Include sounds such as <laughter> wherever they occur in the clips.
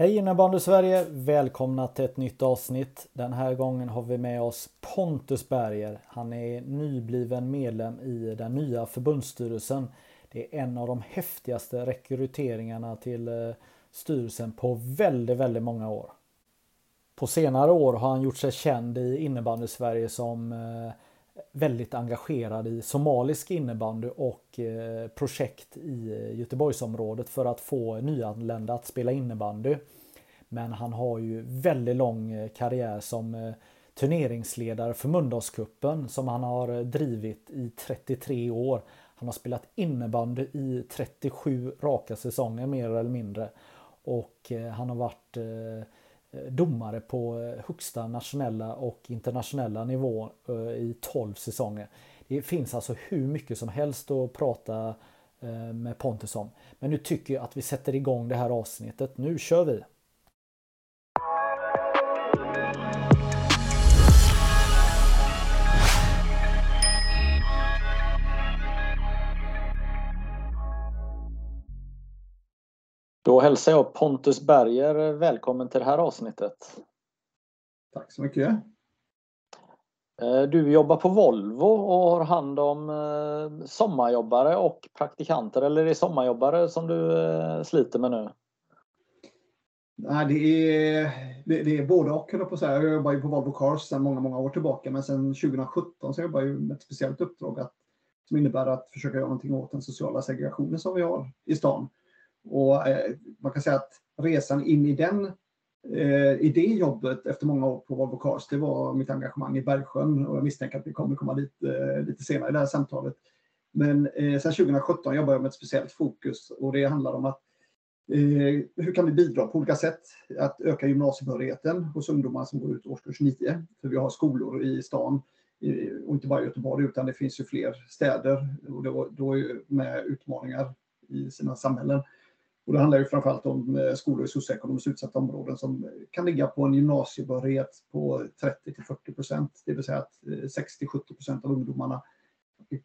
Hej innebandy Sverige! Välkomna till ett nytt avsnitt. Den här gången har vi med oss Pontus Berger. Han är nybliven medlem i den nya förbundsstyrelsen. Det är en av de häftigaste rekryteringarna till eh, styrelsen på väldigt, väldigt många år. På senare år har han gjort sig känd i innebandy Sverige som eh, väldigt engagerad i somalisk innebandy och eh, projekt i eh, Göteborgsområdet för att få nyanlända att spela innebandy. Men han har ju väldigt lång eh, karriär som turneringsledare för Mölndalscupen som han har drivit i 33 år. Han har spelat innebandy i 37 raka säsonger mer eller mindre. Och han har varit Eh, domare på eh, högsta nationella och internationella nivå eh, i 12 säsonger. Det finns alltså hur mycket som helst att prata med Pontus om. Men nu tycker jag att vi sätter igång det här avsnittet. Nu kör vi! Då hälsar jag Pontus Berger välkommen till det här avsnittet. Tack så mycket. Du jobbar på Volvo och har hand om sommarjobbare och praktikanter eller är det sommarjobbare som du sliter med nu? Nej, det är, det, det är både och. Jag, på här. jag jobbar ju på Volvo Cars sedan många, många år tillbaka men sedan 2017 så jobbar jag med ett speciellt uppdrag att, som innebär att försöka göra någonting åt den sociala segregationen som vi har i stan. Och eh, man kan säga att resan in i den eh, i det jobbet efter många år på Volvo Cars, det var mitt engagemang i Bergsjön och jag misstänker att vi kommer komma dit eh, lite senare i det här samtalet. Men eh, sedan 2017 jobbar jag med ett speciellt fokus och det handlar om att eh, hur kan vi bidra på olika sätt att öka gymnasiebehörigheten hos ungdomar som går ut årskurs 9? För vi har skolor i stan och inte bara i Göteborg utan det finns ju fler städer och då, då med utmaningar i sina samhällen. Och det handlar ju framförallt om eh, skolor i socioekonomiskt utsatta områden som eh, kan ligga på en gymnasiebehörighet på 30 till 40 procent. Det vill säga att eh, 60-70 procent av ungdomarna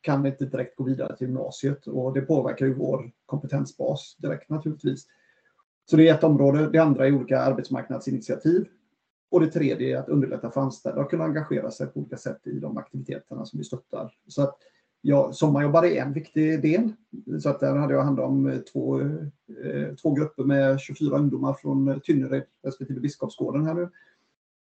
kan inte direkt gå vidare till gymnasiet och det påverkar ju vår kompetensbas direkt naturligtvis. Så det är ett område. Det andra är olika arbetsmarknadsinitiativ. Och det tredje är att underlätta för anställda att kunna engagera sig på olika sätt i de aktiviteterna som vi stöttar. Så att jag sommarjobbare är en viktig del. Så att där hade jag hand om eh, två, eh, två grupper med 24 ungdomar från Tynnered respektive Biskopsgården här nu.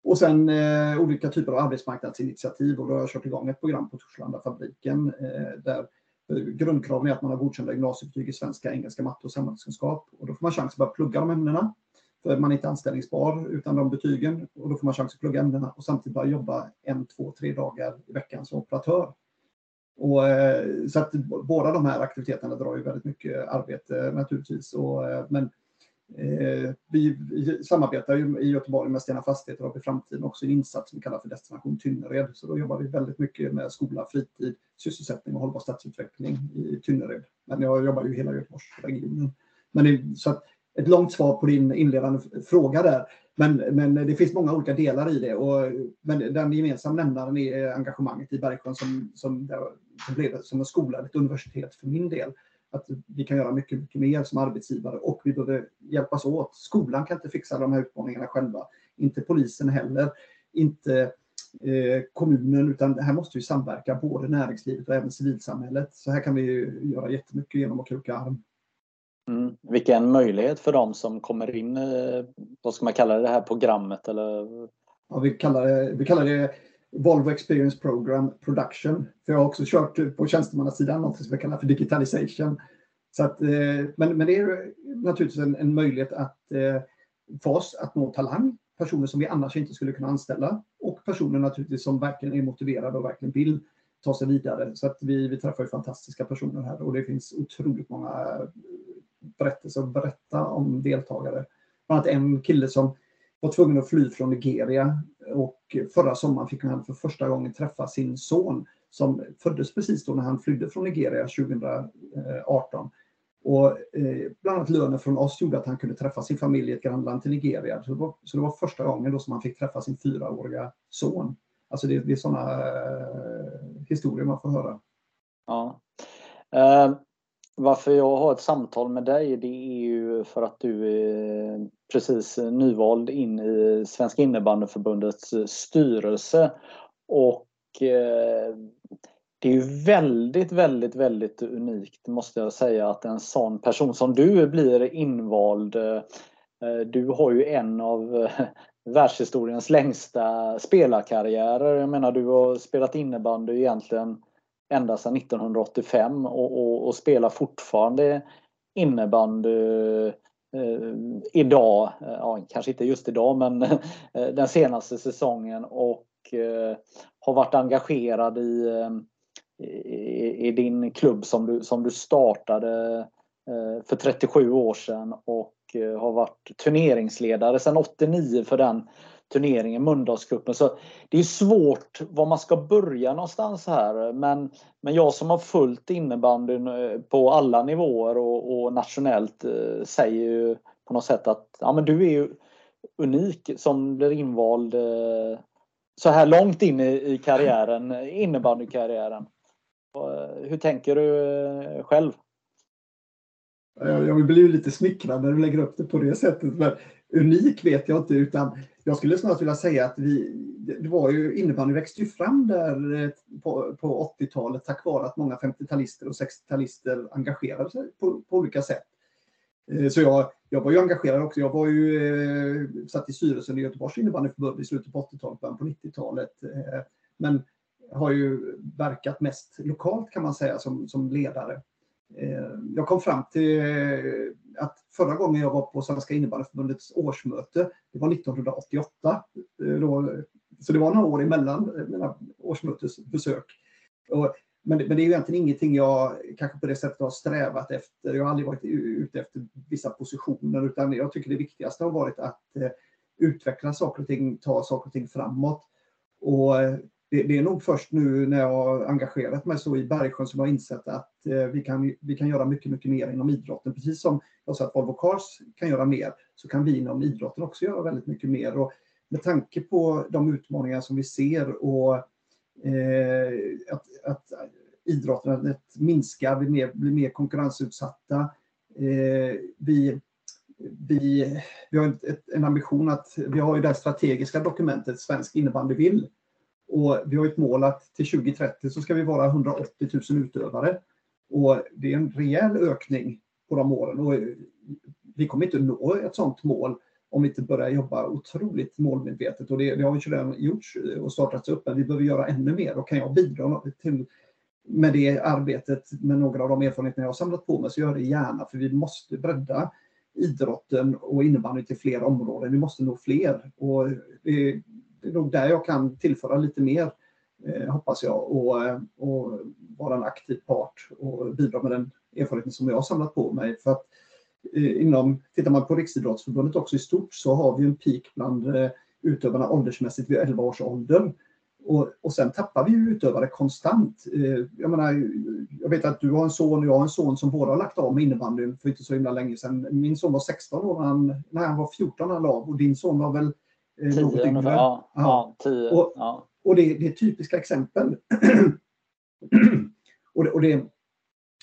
Och sen eh, olika typer av arbetsmarknadsinitiativ och då har jag kört igång ett program på Torslandafabriken eh, där eh, grundkraven är att man har godkända gymnasiebetyg i svenska, engelska, matte och samhällskunskap. Och då får man chans att börja plugga de ämnena. För man är inte anställningsbar utan de betygen och då får man chans att plugga ämnena och samtidigt börja jobba en, två, tre dagar i veckan som operatör. Och, eh, så att båda de här aktiviteterna drar ju väldigt mycket arbete naturligtvis. Och, eh, men eh, vi, vi, samarbetar ju i Göteborg med Stena Fastigheter och i framtiden också en insats som vi kallar för Destination Tynnered. Så då jobbar vi väldigt mycket med skola, fritid, sysselsättning och hållbar stadsutveckling i Tynnered. Men jag jobbar ju i hela Göteborgsregionen. Men det, så att, ett långt svar på din inledande fråga där. Men, men det finns många olika delar i det. Och, men den gemensamma nämnaren är engagemanget i Bergsjön som, som, som blev som en skola, ett universitet för min del. Att vi kan göra mycket, mycket mer som arbetsgivare och vi behöver hjälpas åt. Skolan kan inte fixa de här utmaningarna själva. Inte polisen heller. Inte eh, kommunen, utan här måste vi samverka, både näringslivet och även civilsamhället. Så här kan vi göra jättemycket genom att kroka arm. Mm. Vilken möjlighet för dem som kommer in, vad ska man kalla det, det här programmet? Eller? Ja, vi, kallar det, vi kallar det Volvo Experience Program Production. För jag har också kört på tjänstemannasidan något som vi kallar för digitalisation. Så att, eh, men, men det är naturligtvis en, en möjlighet att eh, för oss att nå talang, personer som vi annars inte skulle kunna anställa och personer naturligtvis som verkligen är motiverade och verkligen vill ta sig vidare. Så att vi, vi träffar ju fantastiska personer här och det finns otroligt många eh, berättelser att berätta om deltagare. Bland annat en kille som var tvungen att fly från Nigeria och förra sommaren fick han för första gången träffa sin son som föddes precis då när han flydde från Nigeria 2018. Och eh, bland annat lönen från oss gjorde att han kunde träffa sin familj i ett grannland till Nigeria. Så det var, så det var första gången då som han fick träffa sin fyraåriga son. Alltså det, det är sådana eh, historier man får höra. Ja. Eh, varför jag har ett samtal med dig det är ju för att du är precis nyvald in i Svenska innebandyförbundets styrelse. Och eh, det är ju väldigt, väldigt, väldigt unikt måste jag säga att en sån person som du blir invald. Eh, du har ju en av eh, världshistoriens längsta spelarkarriärer. Jag menar du har spelat innebandy egentligen ända sedan 1985 och, och, och spelar fortfarande innebandy eh, idag. Ja, kanske inte just idag men eh, den senaste säsongen och eh, har varit engagerad i eh, i, i din klubb som du, som du startade eh, för 37 år sedan och eh, har varit turneringsledare sedan 89 för den turneringen, Mölndalscupen. Så det är svårt var man ska börja någonstans här. Men, men jag som har följt innebandyn eh, på alla nivåer och, och nationellt eh, säger ju på något sätt att ja, men du är ju unik som blir invald eh, så här långt in i, i karriären, innebandykarriären. Hur tänker du själv? Jag blir lite smickrad när du lägger upp det på det sättet. Men unik vet jag inte utan jag skulle snarare vilja säga att vi, det var ju, innebandy växte ju fram där eh, på, på 80-talet tack vare att många 50-talister och 60-talister engagerade sig på, på, olika sätt. Eh, så jag, jag var ju engagerad också. Jag var ju eh, satt i styrelsen i Göteborgs innebandyförbund i slutet på 80-talet, början på 90-talet. Men har ju verkat mest lokalt kan man säga som, som ledare. Jag kom fram till att förra gången jag var på Svenska innebandyförbundets årsmöte, det var 1988. Eh, så det var några år emellan eh, mina årsmötesbesök. Men, men det är egentligen ingenting jag kanske på det sättet har strävat efter. Jag har aldrig varit ute efter vissa positioner utan jag tycker det viktigaste har varit att eh, utveckla saker och ting, ta saker och ting framåt. Och eh, det, det, är nog först nu när jag har engagerat mig så i Bergsjön som jag har insett att eh, vi, kan, vi kan göra mycket, mycket mer inom idrotten. Precis som jag sa att Volvo Cars kan göra mer så kan vi inom idrotten också göra väldigt mycket mer. Och med tanke på de utmaningar som vi ser och eh, att, att idrotten minskar, blir mer, blir mer konkurrensutsatta. Eh, vi, vi, vi har ett, en ambition att vi har ju det strategiska dokumentet Svensk innebandy vill och vi har ett mål att till 2030 så ska vi vara 180 000 utövare. Och det är en rejäl ökning på de åren. Och vi kommer inte nå ett sådant mål om vi inte börjar jobba otroligt målmedvetet. Och det, det har vi redan gjort och startats upp, men vi behöver göra ännu mer. Och kan jag bidra till, med det arbetet med några av de erfarenheter jag har samlat på mig så gör jag det gärna, för vi måste bredda idrotten och innebandy till fler områden. Vi måste nå fler. Och det, det är nog där jag kan tillföra lite mer, eh, hoppas jag, och, eh, och vara en aktiv part och bidra med den erfarenheten som jag har samlat på mig. För att, eh, inom, tittar man på Riksidrottsförbundet också i stort så har vi en peak bland eh, utövarna åldersmässigt vid 11 års ålder. Och, och sen tappar vi ju utövare konstant. Eh, jag, menar, jag vet att du har en son och jag har en son som båda har lagt av med innebandyn för inte så himla länge sedan. Min son var 16 år när han, när han var 14 när han la av och din son var väl Eh, tio något yngre. Ja, ja. tio, och, ja. och det, det, är typiska exempel. <clears throat> och det, och det,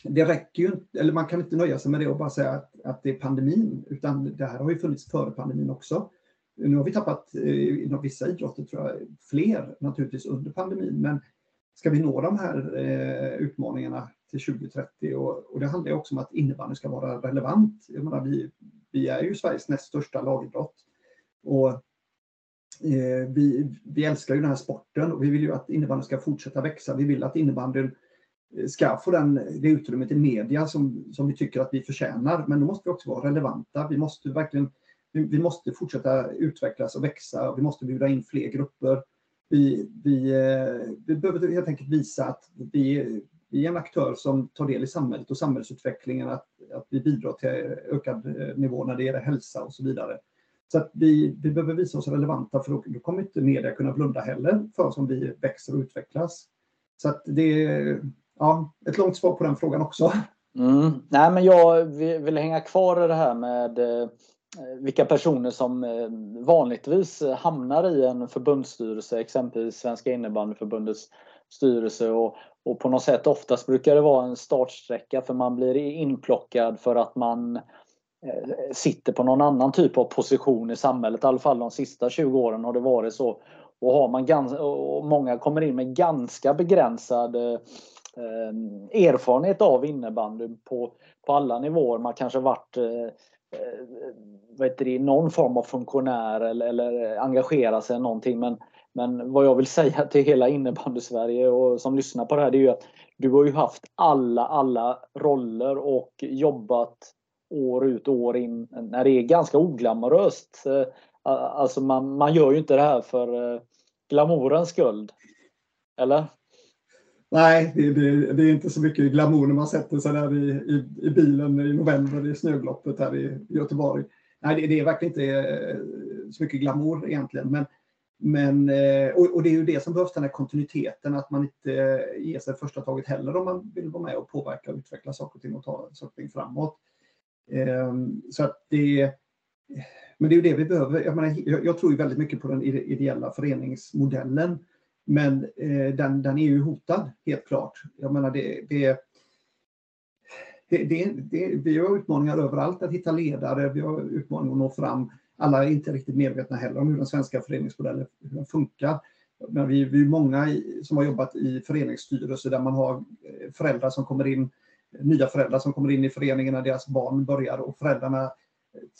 det räcker ju inte, eller man kan inte nöja sig med det och bara säga att, att det är pandemin, utan det här har ju funnits före pandemin också. Nu har vi tappat eh, inom vissa idrotter, tror jag, fler naturligtvis under pandemin, men ska vi nå de här eh, utmaningarna till 2030 och, och det handlar också om att innebandy ska vara relevant. Jag menar, vi, vi är ju Sveriges näst största lagidrott och Eh, vi, vi älskar ju den här sporten och vi vill ju att innebandyn ska fortsätta växa. Vi vill att innebandyn eh, ska få den, det utrymmet i media som, som vi tycker att vi förtjänar. Men då måste vi också vara relevanta. Vi måste verkligen vi måste fortsätta utvecklas och växa. Vi måste bjuda in fler grupper. Vi, vi, eh, vi behöver helt enkelt visa att vi, vi är en aktör som tar del i samhället och samhällsutvecklingen, att, att vi bidrar till ökad nivå när det gäller hälsa och så vidare. Så att vi, vi behöver visa oss relevanta för då, då kommer inte media kunna blunda heller för som vi växer och utvecklas. Så att det är ja, ett långt svar på den frågan också. Mm. Nej, men jag vill hänga kvar i det här med eh, vilka personer som eh, vanligtvis hamnar i en förbundsstyrelse, exempelvis Svenska innebandyförbundets styrelse och, och på något sätt oftast brukar det vara en startsträcka för man blir inplockad för att man eh, Eh, sitter på någon annan typ av position i samhället. I alla fall de sista 20 åren har det varit så. Och, har man ganska, och många kommer in med ganska begränsad eh, erfarenhet av innebandy på, på alla nivåer. Man kanske varit eh, eh vet du, någon form av funktionär eller, eller engagerat sig i någonting. Men, men vad jag vill <laughs> säga till hela innebandy-Sverige och som lyssnar på det här det är ju att du har ju haft alla, alla roller och jobbat år ut och år in när det är ganska oglamoröst. Eh, alltså man, man gör ju inte det här för eh, glamourens skull. Eller? Nej, det, det, det, är inte så mycket glamour när man sätter sig där i, i, i bilen i november i snögloppet här i Göteborg. Nej, det, det är verkligen inte eh, så mycket glamour egentligen. Men, men, och, och, det är ju det som behövs, den här kontinuiteten, att man inte ger sig första taget heller om man vill vara med och påverka och utveckla saker och ting och ta saker och ting framåt. Ehm, så att det, men det är ju det vi behöver. Jag, menar, jag tror ju väldigt mycket på den ideella föreningsmodellen. Men eh, den, den är ju hotad, helt klart. Jag menar, det, det, det, det, vi har utmaningar överallt att hitta ledare, vi har utmaningar att nå fram. Alla är inte riktigt medvetna heller om hur den svenska föreningsmodellen hur den funkar. Men vi, vi är många som har jobbat i föreningsstyrelser där man har eh, föräldrar som kommer in, nya föräldrar som kommer in i föreningen när deras barn börjar och föräldrarna eh,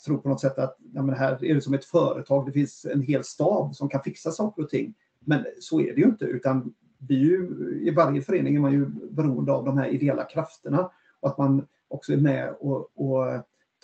tror på något sätt att ja, men här är det som ett företag, det finns en hel stab som kan fixa saker och ting. Men så är det ju inte, utan vi ju, i varje förening är man ju beroende av de här ideella krafterna och att man också är med och, och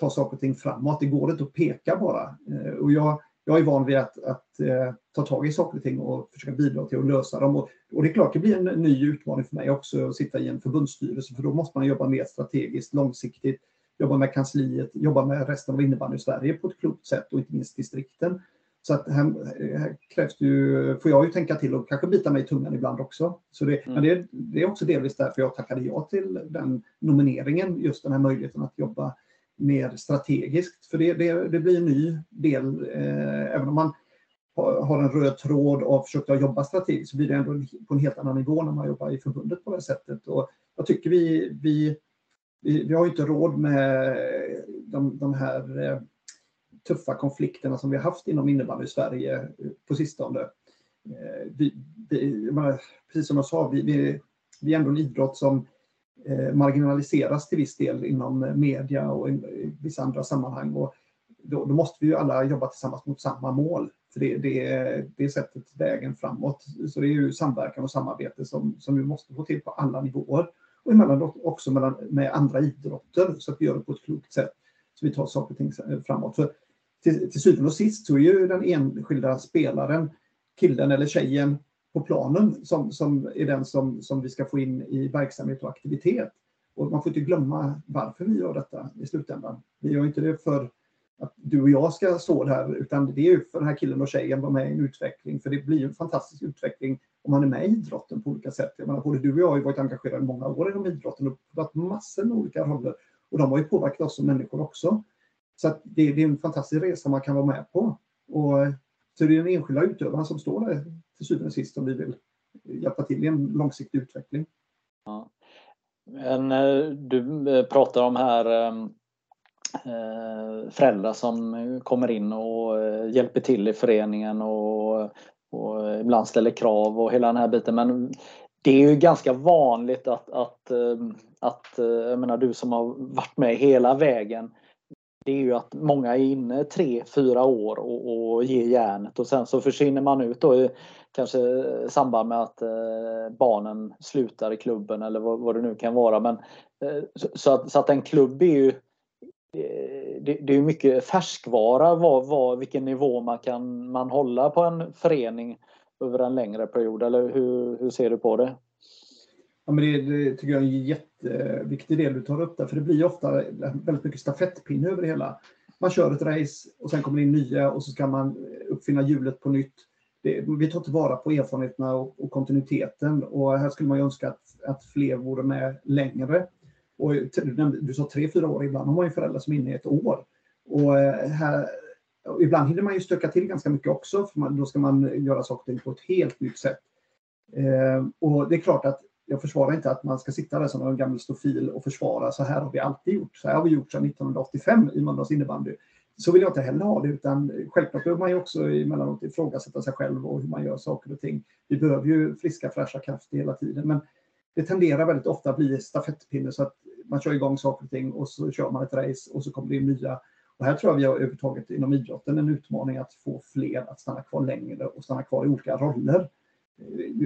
tar saker och ting framåt. Det går inte att peka bara. Eh, och jag, jag är van vid att, att eh, ta tag i saker och ting och försöka bidra till att lösa dem. Och, och, det är klart, det blir en ny utmaning för mig också att sitta i en förbundsstyrelse, för då måste man jobba mer strategiskt, långsiktigt, jobba med kansliet, jobba med resten av innebandy i Sverige på ett klokt sätt och inte minst distrikten. Så att här, här, krävs det ju, får jag ju tänka till och kanske bita mig i tungan ibland också. Så det, mm. Men det, det, är också delvis därför jag tackade ja till den nomineringen, just den här möjligheten att jobba mer strategiskt. För det, det, det blir en ny del, eh, även om man har en röd tråd och försökt att jobba strategiskt så blir det ändå på en helt annan nivå när man jobbar i förbundet på det sättet. Och jag tycker vi, vi, vi, vi har inte råd med de, de här eh, tuffa konflikterna som vi har haft inom innebandy i Sverige eh, på sistone. Eh, vi, vi, precis som jag sa, vi, vi, vi är ändå en idrott som Eh, marginaliseras till viss del inom media och i vissa andra sammanhang. Och då, då måste vi ju alla jobba tillsammans mot samma mål. För det, det, det är sättet vägen framåt. Så det är ju samverkan och samarbete som, som vi måste få till på alla nivåer. Och emellanåt också mellan, med andra idrotter så att vi gör det på ett klokt sätt. Så vi tar saker och ting framåt. För till, till syvende och sist så är ju den enskilda spelaren, killen eller tjejen på planen som, som är den som, som vi ska få in i verksamhet och aktivitet. Och man får inte glömma varför vi gör detta i slutändan. Vi gör inte det för att du och jag ska stå där, utan det är ju för den här killen och tjejen vara med i en utveckling. För det blir en fantastisk utveckling om man är med i idrotten på olika sätt. Jag menar, både du och jag har ju varit engagerade i många år inom idrotten och varit massor med olika roller. Och de har ju påverkat oss som människor också. Så det, det, är en fantastisk resa man kan vara med på. Och, så det är den enskilda utövaren som står där till syvende och sist om vi vill hjälpa till i en långsiktig utveckling. Ja. Men eh, du eh, pratar om här eh, föräldrar som kommer in och hjälper till i föreningen och, och ibland ställer krav och hela den här biten. Men det är ju ganska vanligt att, att, att jag menar du som har varit med hela vägen det är ju att många är inne tre, fyra år och, och ger järnet och sen så försvinner man ut då kanske i samband med att eh, barnen slutar i klubben eller vad, vad det nu kan vara. Men, eh, så, att, så att en klubb är ju eh, det, det är mycket färskvara vad, vad, vilken nivå man kan man hålla på en förening över en längre period eller hur, hur ser du på det? Ja, men det, det, tycker jag är en jätteviktig del du tar upp där, för det blir ofta väldigt mycket stafettpinne över det hela. Man kör ett race och sen kommer det in nya och så ska man uppfinna hjulet på nytt. Det, vi tar tillvara på erfarenheterna och, och, kontinuiteten och här skulle man ju önska att, att fler vore med längre. Och du, du sa tre, fyra år, ibland har man ju föräldrar som är inne i ett år. Och eh, här, och ibland hinner man ju stöka till ganska mycket också, för man, då ska man göra saker på ett helt nytt sätt. Eh, och det är klart att jag försvarar inte att man ska sitta där som en gammal stofil och försvara så här har vi alltid gjort. Så här har vi gjort sedan 1985 i Mölndals innebandy. Så vill jag inte heller ha det utan självklart behöver man ju också emellanåt ifrågasätta sig själv och hur man gör saker och ting. Vi behöver ju friska fräscha krafter hela tiden men det tenderar väldigt ofta att bli stafettpinne så att man kör igång saker och ting och så kör man ett race och så kommer det in nya. Och här tror jag vi har överhuvudtaget inom idrotten en utmaning att få fler att stanna kvar längre och stanna kvar i olika roller.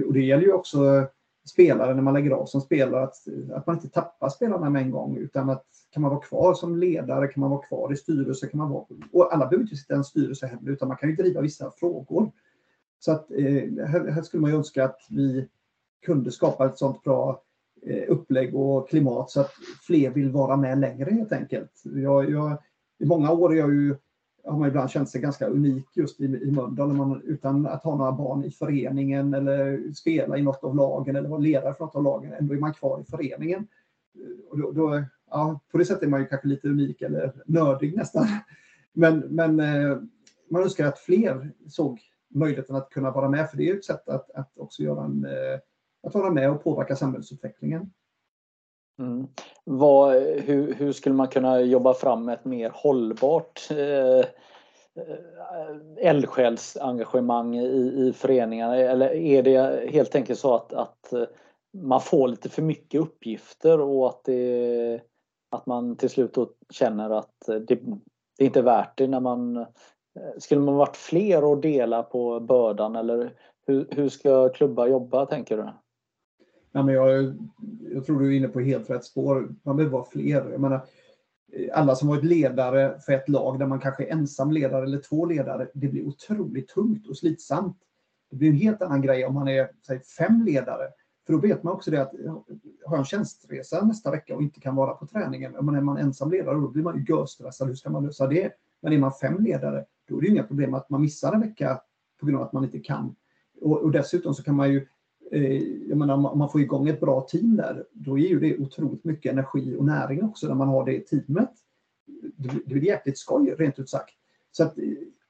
Och det gäller ju också spelare när man lägger av som spelare, att, att man inte tappar spelarna med en gång utan att kan man vara kvar som ledare, kan man vara kvar i styrelse, kan man vara, och alla behöver inte sitta i en styrelse heller utan man kan ju driva vissa frågor. Så att eh, här, här, skulle man ju önska att vi kunde skapa ett sånt bra eh, upplägg och klimat så att fler vill vara med längre helt enkelt. Jag, jag, I många år är jag ju har man ibland känt sig ganska unik just i, i Mölndal man, utan att ha några barn i föreningen eller spela i något av lagen eller vara ledare för något av lagen. Ändå är man kvar i föreningen. Och då, då, ja, på det sättet är man ju kanske lite unik eller nördig nästan. Men, men eh, man önskar att fler såg möjligheten att kunna vara med, för det är ett sätt att, att också göra en, eh, att vara med och påverka samhällsutvecklingen. Mm. Vad, hur, hur, skulle man kunna jobba fram ett mer hållbart eh, eh eldsjälsengagemang i, i föreningarna? Eller är det helt enkelt så att, att eh, man får lite för mycket uppgifter och att, det, att man till slut känner att eh, det, det inte är värt det när man skulle man varit fler och dela på bördan eller hur, hur ska klubbar jobba tänker du? Nej, men jag, jag tror du är inne på helt rätt spår. Man behöver vara fler. Jag menar, alla som varit ledare för ett lag där man kanske är ensam ledare eller två ledare, det blir otroligt tungt och slitsamt. Det blir en helt annan grej om man är säg, fem ledare. För då vet man också det att har jag en tjänstresa nästa vecka och inte kan vara på träningen, om man är man ensam ledare, då blir man ju görstressad. Hur ska man lösa det? Men är man fem ledare, då är det inga problem att man missar en vecka på grund av att man inte kan. Och, och dessutom så kan man ju Eh, jag menar, om man får igång ett bra team där, då ger ju det otroligt mycket energi och näring också när man har det teamet. Det blir jäkligt skoj, rent ut sagt. Så att, eh,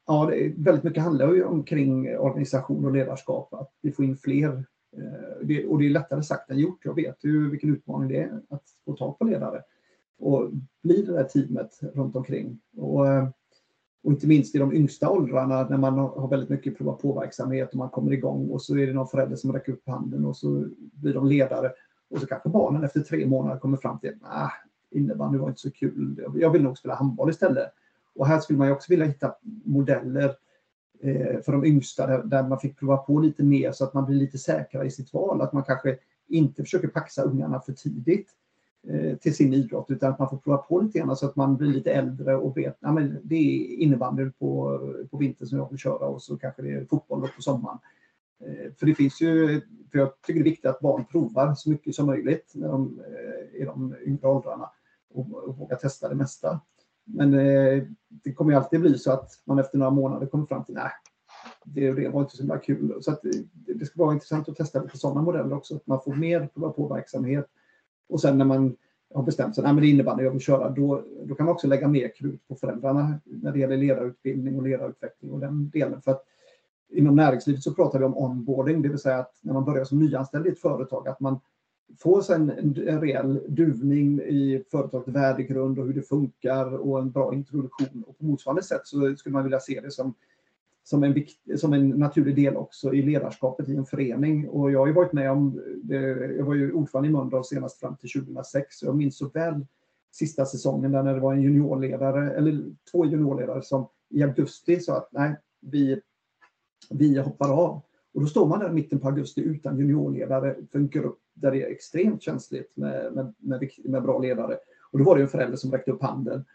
ja, väldigt mycket handlar ju omkring organisation och ledarskap, att vi får in fler. Eh, och det är lättare sagt än gjort. Jag vet ju vilken utmaning det är att få tag på ledare och bli det där teamet runt omkring. Och, och inte minst i de yngsta åldrarna när man har väldigt mycket prova på-verksamhet och man kommer igång och så är det någon förälder som räcker upp handen och så blir de ledare. Och så kanske barnen efter tre månader kommer fram till att innebandy var inte så kul, jag vill nog spela handboll istället. Och här skulle man också vilja hitta modeller eh, för de yngsta där, man fick prova på lite mer så att man blir lite säkrare i sitt val. Att man kanske inte försöker paxa ungarna för tidigt Eh, till sin idrott utan att man får prova på lite grann så att man blir lite äldre och vet att ja, det är innebandy på, på vintern som jag vill köra och så kanske det är fotboll på sommaren. Eh, för det finns ju, för jag tycker det är viktigt att barn provar så mycket som möjligt när de eh, i de yngre åldrarna och, och vågar testa det mesta. Men det kommer ju alltid bli så att man efter några månader kommer fram till nej, det, det var inte så himla kul. Så att det, det ska vara intressant att testa lite sådana modeller också, att man får mer prova på verksamhet och sen när man har bestämt sig, att det innebandy jag vill köra, då, då kan man också lägga mer krut på föräldrarna när det gäller ledarutbildning och ledarutveckling och den delen. För att inom näringslivet så pratar vi om onboarding, det vill säga att när man börjar som nyanställd i ett företag, att man får sig en, en rejäl duvning i företagets värdegrund och hur det funkar och en bra introduktion. Och på motsvarande sätt så skulle man vilja se det som som en, som en naturlig del också i ledarskapet i en förening. Och jag har ju varit med om, jag var ju ordförande i Mölndal senast fram till 2006. Jag minns så väl sista säsongen där när det var en juniorledare, eller två juniorledare som i augusti sa att nej, vi, vi hoppar av. Och då står man där i mitten på augusti utan juniorledare för en grupp där det är extremt känsligt med, med, med, med bra ledare. Och då var det en förälder som räckte upp handen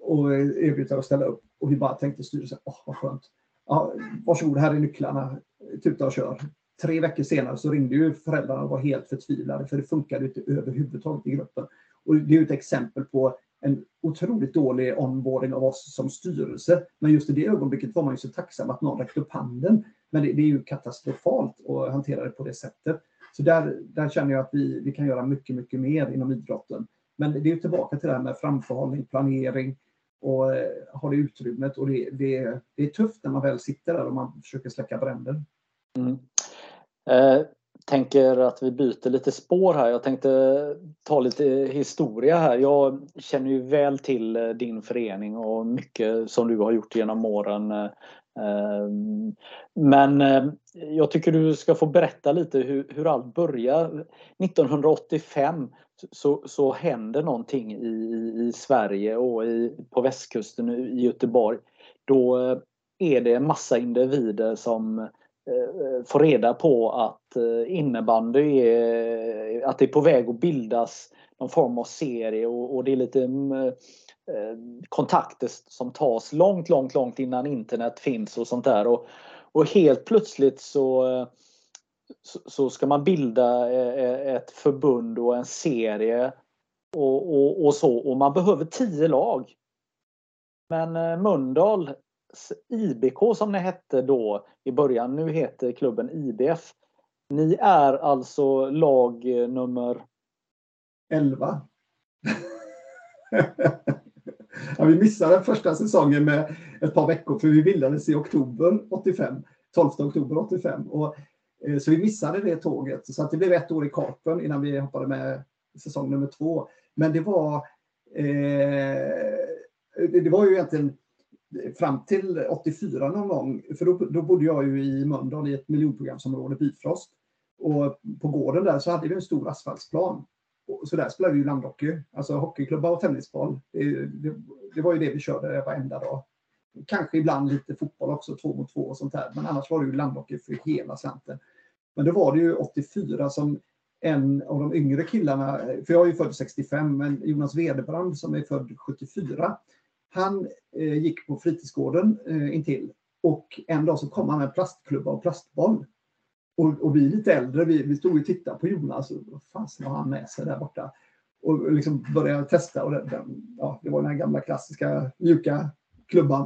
och erbjöd sig att ställa upp. Och vi bara tänkte styrelsen, åh vad skönt ja, varsågod, här är nycklarna, tuta och kör. tre veckor senare så ringde ju föräldrarna och var helt förtvivlade för det funkade inte överhuvudtaget i gruppen. Och det är ju ett exempel på en otroligt dålig onboarding av oss som styrelse. Men just i det ögonblicket var man ju så tacksam att någon räckte upp handen. Men det, det är ju katastrofalt att hantera det på det sättet. Så där, där känner jag att vi, vi kan göra mycket, mycket mer inom idrotten. Men det är ju tillbaka till det här med framförhållning, planering och har ha det utrymmet. Och det, det, det är tufft när man väl sitter där och man försöker släcka bränder. Mm. Eh, tänker att vi byter lite spår här. Jag tänkte ta lite historia här. Jag känner ju väl till eh, din förening och mycket som du har gjort genom åren. Eh, ehm, men eh, jag tycker du ska få berätta lite hur, hur allt börjar. 1985 så, så händer någonting i, i Sverige och i, på västkusten i Göteborg. Då eh, är det en massa individer som eh, eh, får reda på att eh, innebandy är, att det är på väg att bildas någon form av serie och, och det är lite mm, eh, kontakter som tas långt, långt, långt innan internet finns och sånt där. Och, och helt plötsligt så, eh, så, ska man bilda eh, eh, ett förbund och en serie och, och, och så och man behöver tio lag. Men eh, Mundal IBK som ni hette då i början, nu heter klubben IBF. Ni är alltså lag nummer? 11. ja, vi missade den första säsongen med ett par veckor för vi bildades i oktober 85. 12 oktober 85. Och, Eh, så vi missade det tåget. Så att det blev ett år i karpen innan vi hoppade med säsong nummer två. Men det var eh, det var ju egentligen fram till 84 någon gång, för då, då bodde jag ju i Mölndal i ett miljonprogramsområde, Bifrost. Och på gården där så hade vi en stor asfaltsplan. Så där spelade vi ju landhockey, alltså hockeyklubba och tennisboll. Det, det, det, var ju det vi körde varenda dag. Kanske ibland lite fotboll också, två mot två och sånt där. Men annars var det ju landhockey för hela slanten. Men då var det ju 84 som en av de yngre killarna, för jag är ju född 65, men Jonas Wederbrand som är född 74, han eh, gick på fritidsgården eh, intill och en dag så kom han med plastklubba och plastboll. Och, och vi lite äldre, vi, vi stod och tittade på Jonas och vad fasen har han med sig där borta? Och liksom började testa och det, den, ja, det var den här gamla klassiska mjuka klubban.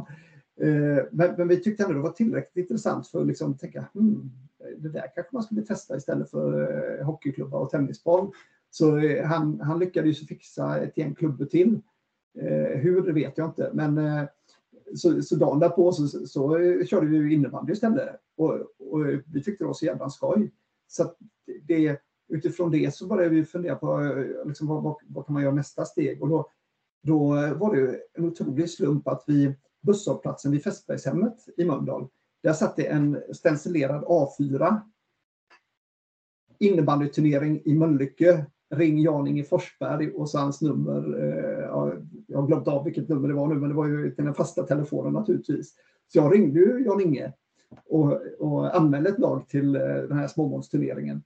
Eh, men, men, vi tyckte ändå det var tillräckligt intressant för att liksom tänka hmm, det där kanske man skulle testa istället för eh, hockeyklubbar hockeyklubba och tennisboll. Så eh, han, han lyckades fixa ett gäng klubbor till Eh, hur vet jag inte, men eh, så, så dagen därpå så, så, så körde vi innebandy istället. Och, och vi tyckte det var så jävla skoj. Så det, utifrån det så började vi fundera på liksom, vad, vad, vad, kan man göra nästa steg. Och då, då var det en otrolig slump att vi busshållplatsen vid Fästbergshemmet i Mölndal, där satt det en stencilerad A4 innebandyturnering i Mölnlycke ring Jan-Inge Forsberg och så hans nummer. Eh, jag har glömt av vilket nummer det var nu, men det var ju till den fasta telefonen naturligtvis. Så jag ringde ju Jan-Inge och, och anmälde ett lag till eh, den här småmålsturneringen.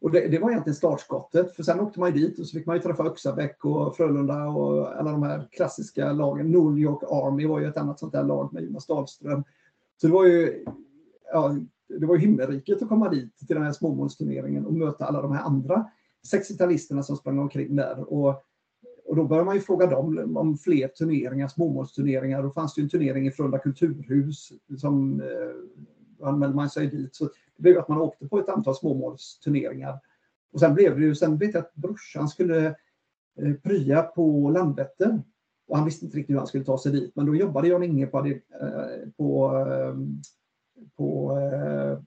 Och det, det, var egentligen startskottet, för sen åkte man ju dit och så fick man ju träffa Öxabäck och Frölunda och alla de här klassiska lagen. New York Army var ju ett annat sånt där lag med Jonas Dahlström. Så det var ju, ja, det var ju himmelriket att komma dit till den här småmålsturneringen och möta alla de här andra 60-talisterna som sprang omkring där. Och, och då började man ju fråga dem om fler turneringar, småmålsturneringar. Då fanns det en turnering i Frölunda kulturhus som eh, anmälde man sig dit. Så det blev att man åkte på ett antal småmålsturneringar. Och sen blev det ju, sen vet jag att brorsan skulle eh, prya på Landvetter. Och han visste inte riktigt hur han skulle ta sig dit. Men då jobbade Jan-Inge på, eh, på, eh, på,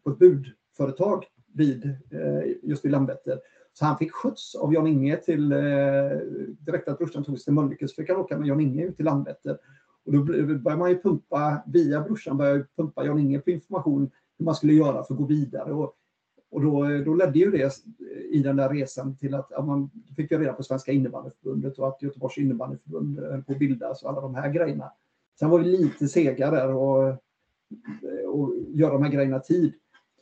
på ett budföretag vid, just vid Landvetter. Så han fick skjuts av Jan-Inge till, eh, direkt att brorsan tog sig till Mölnlycke så fick han åka med Jan-Inge ut till Landvetter. Och då började man ju pumpa, via brorsan började pumpa Jan-Inge på information hur man skulle göra för att gå vidare. Och, och då, då ledde ju det i den där resan till att ja, man fick reda på Svenska innebandyförbundet och att Göteborgs innebandyförbund eh, höll på att bildas och alla de här grejerna. Sen var vi lite sega där och, och göra de här grejerna tid.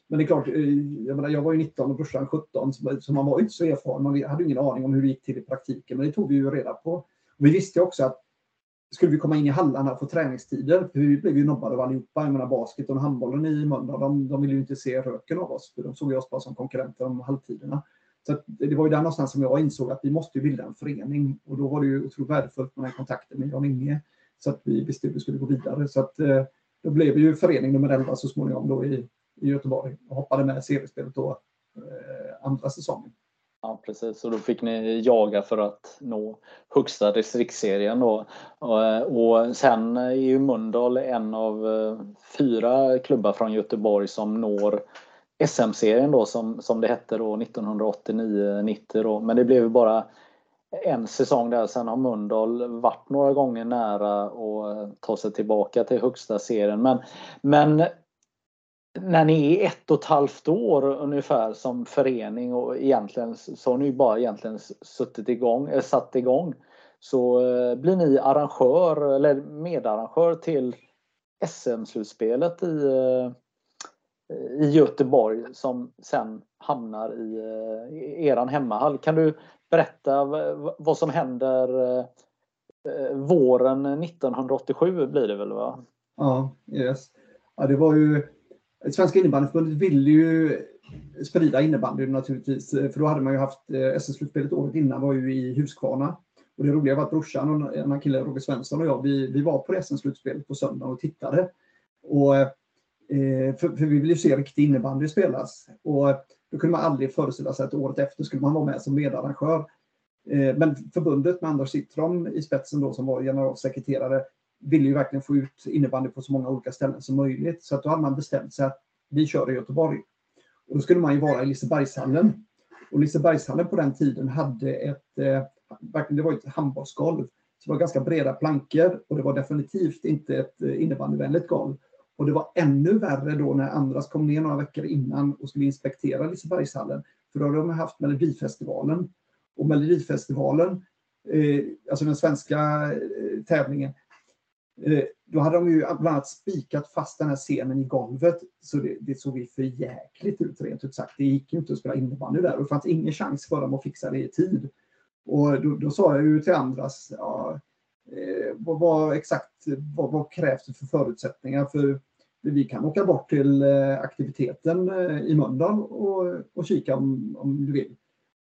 Men det är klart, eh, jag, menar, jag var ju 19 och brorsan 17, så man var ju inte så erfaren. Man hade ingen aning om hur det gick till i praktiken, men det tog vi ju reda på. Och vi visste också att skulle vi komma in i hallarna och få träningstider. För vi blev ju nobbade av allihopa. Jag menar basket och handbollen i Mölndal, de, de ville ju inte se röken av oss. För de såg ju oss bara som konkurrenter om halvtiderna. Så det var ju där någonstans som jag insåg att vi måste bilda en förening. Och då var det ju otroligt värdefullt med den kontakten med Jan Inge. Så att vi visste att vi skulle gå vidare. Så att eh, då blev vi ju förening nummer 11 så småningom då i, i Göteborg och hoppade med seriespelet då eh, andra säsongen. Ja precis, och då fick ni jaga för att nå högsta distriktsserien då. Och eh, sen är ju Mölndal en av eh, fyra klubbar från Göteborg som når SM-serien då som, som det hette då 1989-90 då. Men det blev bara en säsong där. Sen har Mölndal varit några gånger nära att ta sig tillbaka till högsta serien. Men, men när ni är ett och ett halvt år ungefär som förening och egentligen så har ni bara egentligen suttit igång, äh, satt igång så äh, blir ni arrangör eller medarrangör till SM-slutspelet i, äh, i Göteborg som sen hamnar i, i eran hemmahall. Kan du berätta vad som händer våren 1987 blir det väl? va? Ja, yes. ja det var ju Svenska innebandyförbundet ville ju sprida innebandy naturligtvis. För då hade man ju haft eh, SM-slutspelet året innan var ju i Huskvarna. Och det roliga var att brorsan och en annan kille, Roger Svensson och jag, vi, vi var på SM-slutspelet på söndagen och tittade. Och, eh, för, för, vi ville ju se riktig innebandy spelas. Och eh, då kunde man aldrig föreställa sig att året efter skulle man vara med som medarrangör. Eh, men förbundet med Anders Sittrom i spetsen då som var generalsekreterare ville ju verkligen få ut innebandy på så många olika ställen som möjligt. Så att då hade man bestämt sig att vi kör i Göteborg. Och då skulle man ju vara i Lisebergshallen. Och Lisebergshallen på den tiden hade ett, eh, det var ett handbollsgolv. Så det var ganska breda plankor och det var definitivt inte ett eh, innebandyvänligt golv. Och det var ännu värre då när Andras kom ner några veckor innan och skulle inspektera Lisebergshallen. För då hade de haft Melodifestivalen. Och Melodifestivalen, eh, alltså den svenska eh, tävlingen, Eh, då hade de ju bland annat spikat fast den här scenen i golvet. Så det, det såg ju för jäkligt ut rent ut sagt. Det gick ju inte att spela innebandy där och det fanns ingen chans för dem att fixa det i tid. Och då, då sa jag ju till andras, ja, eh, vad, vad, exakt vad, vad krävs det för förutsättningar? För vi kan åka bort till eh, aktiviteten eh, i Mölndal och, och kika om, om du vill.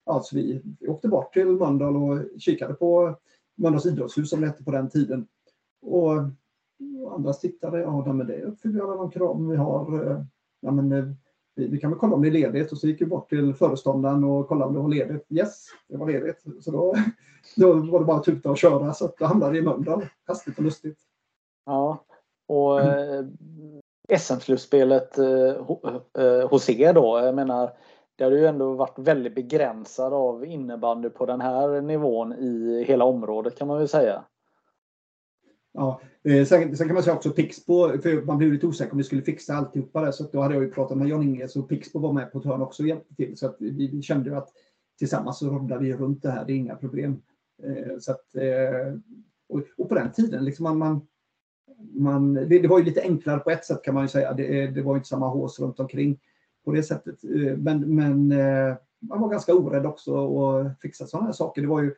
Alltså vi, vi åkte bort till Mölndal och kikade på Mölndals idrottshus som det hette på den tiden. Och, andra tittare, ja men det uppfyller alla de krav vi har. Eh, ja, men, eh, vi, vi, kan väl kolla om det är ledigt och så gick vi bort till föreståndaren och kollade om det var ledigt. Yes, det var ledigt. Så då, då var det bara att tuta och köra så att då hamnade i Mölndal. Hastigt och lustigt. Ja, och mm. SM-slutspelet eh, hos er då, jag menar det har ju ändå varit väldigt begränsad av innebandy på den här nivån i hela området kan man väl säga. Ja, eh, sen, sen, kan man säga också Pixbo, för man blev lite osäker om vi skulle fixa alltihopa där, så då hade jag ju pratat med Jan Inge, så Pixbo var med på ett hörn också och hjälpte till. Så att vi, vi kände att tillsammans så roddar vi runt det här, det är inga problem. Eh, så att, eh, och, och, på den tiden, liksom man, man, man det, det, var ju lite enklare på ett sätt kan man ju säga. Det, eh, det var inte samma hås runt omkring på det sättet. Eh, men, men eh, man var ganska orädd också att fixa sådana här saker. Det var ju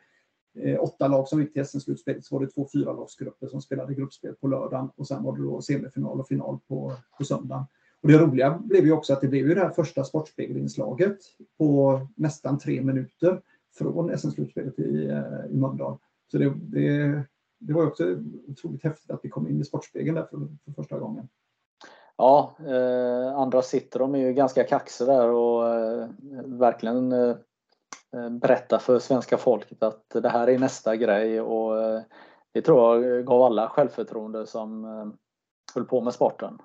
eh, åtta lag som gick till SM-slutspelet så var det två fyra lagsgrupper som spelade gruppspel på lördagen och sen var det då semifinal och final på, på söndagen. Och det roliga blev ju också att det blev ju det här första Sportspegelinslaget på nästan tre minuter från SM-slutspelet i, eh, i Mölndal. Så det, det, det var också otroligt häftigt att vi kom in i Sportspegeln där för, för första gången. Ja, eh, andra sitter de är ju ganska kaxiga där och eh, verkligen Eh, berätta för svenska folket att det här är nästa grej och eh, det tror jag gav alla självförtroende som eh, höll på med sporten.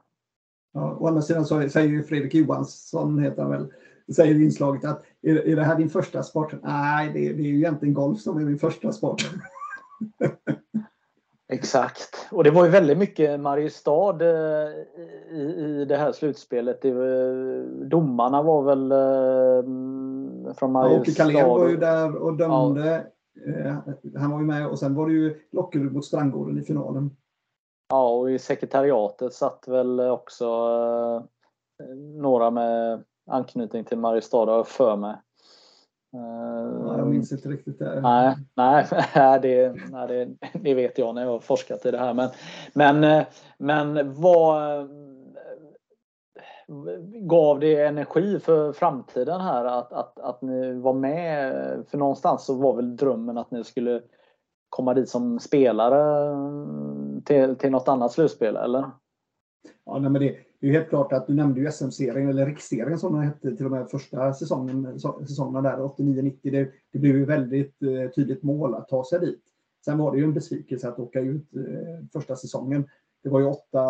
Ja, å andra sidan så säger ju Fredrik Johansson, heter han väl, säger i inslaget att är, är det här din första sport? Nej, det, det är ju egentligen golf som är min första sport. <laughs> Exakt. Och det var ju väldigt mycket Mariestad i, i det här slutspelet. Det, domarna var väl från Mariestad. Åke Kalén var ju där och dömde. Ja. Eh, han var ju med och sen var det ju Lockerud mot Strandgården i finalen. Ja, och i sekretariatet satt väl också eh, några med anknytning till Mariestad har för mig. Ja, jag minns inte riktigt det. Nej, <laughs> nej, det, nej det, det, vet jag när jag har forskat i det här. Men, men, men vad gav det energi för framtiden här att, att, att ni var med? För någonstans så var väl drömmen att ni skulle komma dit som spelare mm, till, till något annat slutspel, eller? Ja, nej, men det, det är helt klart att du nämnde ju SM-serien, eller riksserien som den hette till och med första säsongen, säsongen där, 89-90. Det, det blev ju väldigt eh, tydligt mål att ta sig dit. Sen var det ju en besvikelse att åka ut eh, första säsongen. Det var ju åtta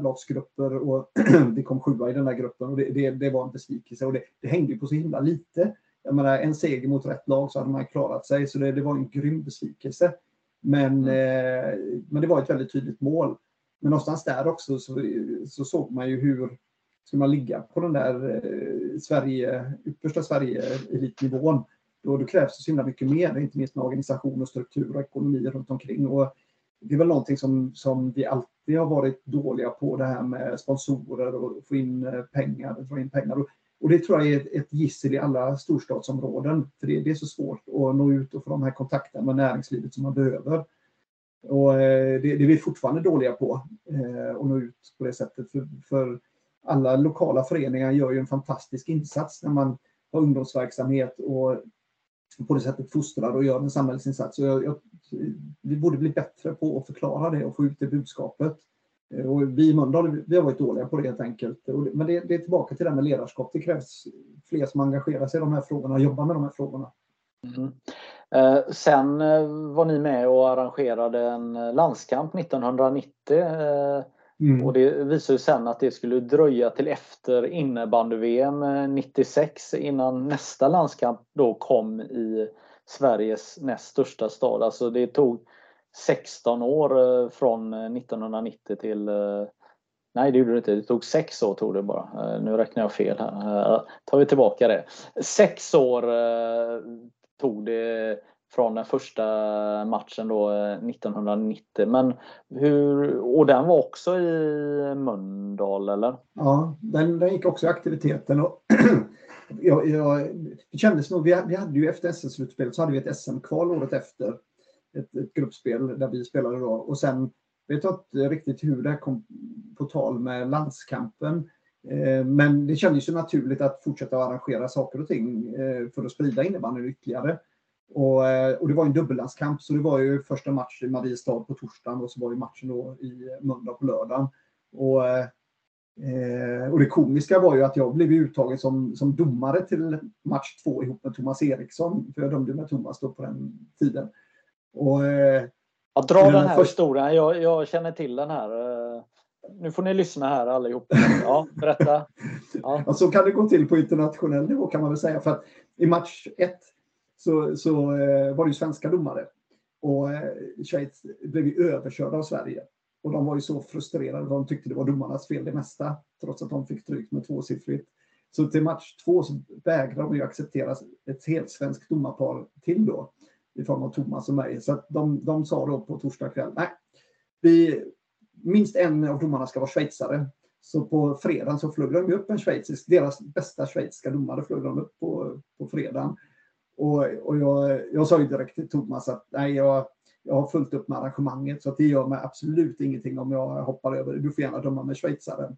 lagsgrupper och <clears throat> det kom sjua i den där gruppen och det, det, det var en besvikelse och det, det hängde ju på så himla lite. Jag menar, en seger mot rätt lag så hade man klarat sig så det, det var en grym besvikelse. Men, mm. eh, men det var ett väldigt tydligt mål. Men någonstans där också så, så såg man ju hur ska man ligga på den där eh, Sverige, yppersta Sverige-elitnivån. Då, då krävs det så himla mycket mer, inte minst med organisation och struktur och ekonomi runt omkring. Och det är väl någonting som, som vi alltid har varit dåliga på, det här med sponsorer och få in eh, pengar. Dra in pengar. Och, och det tror jag är ett, ett gissel i alla storstadsområden. För det, det, är så svårt att nå ut och få de här kontakterna med näringslivet som man behöver. Och eh, det, det är vi fortfarande dåliga på, eh, att nå ut på det sättet. För, för alla lokala föreningar gör ju en fantastisk insats när man har ungdomsverksamhet och på det sättet fostrar och gör en samhällsinsats. Jag, jag, vi borde bli bättre på att förklara det och få ut det budskapet. Eh, och vi i Mölndal vi har varit dåliga på det helt enkelt. Men det, det, är tillbaka till det här med ledarskap. Det krävs fler som engagerar sig i de här frågorna och jobbar med de här frågorna. Mm. Eh, sen eh, var ni med och arrangerade en landskamp 1990. Eh, mm. Och det visade sig sen att det skulle dröja till efter innebandy-VM eh, 96 innan nästa landskamp då kom i Sveriges näst största stad. Alltså det tog 16 år eh, från eh, 1990 till Nej, det gjorde det inte. Det tog sex år tog det bara. Nu räknar jag fel här. tar vi tillbaka det. Sex år tog det från den första matchen då eh, 1990. Men hur, och den var också i Mölndal eller? Ja, den, den gick också i aktiviteten. Och <clears throat> jag, jag, det kändes nog, vi, vi hade ju efter SM-slutspelet så hade vi ett SM-kval året efter. Ett, ett, gruppspel där vi spelade då. Och sen vet jag inte riktigt hur det kom på tal med landskampen. Eh, men det kändes ju naturligt att fortsätta arrangera saker och ting eh, för att sprida innebandyn ytterligare. Och, eh, och, det var en dubbellandskamp, så det var ju första matchen i Mariestad på torsdagen och så var ju matchen då i Mölndal på lördagen. Och, och det komiska var ju att jag blev uttagen som, som domare till match två ihop med Thomas Eriksson, för jag dömde med Thomas då på den tiden. Och, ja, dra den här först... historien, jag, jag känner till den här nu får ni lyssna här allihop. Ja, berätta. <laughs> Ja. ja. så kan det gå till på internationell nivå kan man väl säga. För att i match ett så, så eh, var det ju svenska domare. Och eh, Schweiz blev ju överkörda av Sverige. Och de var ju så frustrerade. De tyckte det var domarnas fel det mesta. Trots att de fick drygt med tvåsiffrigt. Så till match två så vägrade de ju acceptera ett helt svenskt domarpar till då. I form av Thomas och mig. Så de, de sa då på torsdag kväll, nej, vi, minst en av domarna ska vara schweizare. Så på fredagen så flög de upp en schweizisk, deras bästa schweiziska domare flög de upp på, på fredagen. Och, och jag, jag sa ju direkt till Thomas att nej, jag, jag har fullt upp med arrangemanget så att det gör mig absolut ingenting om jag hoppar över. Du får gärna döma med schweizaren.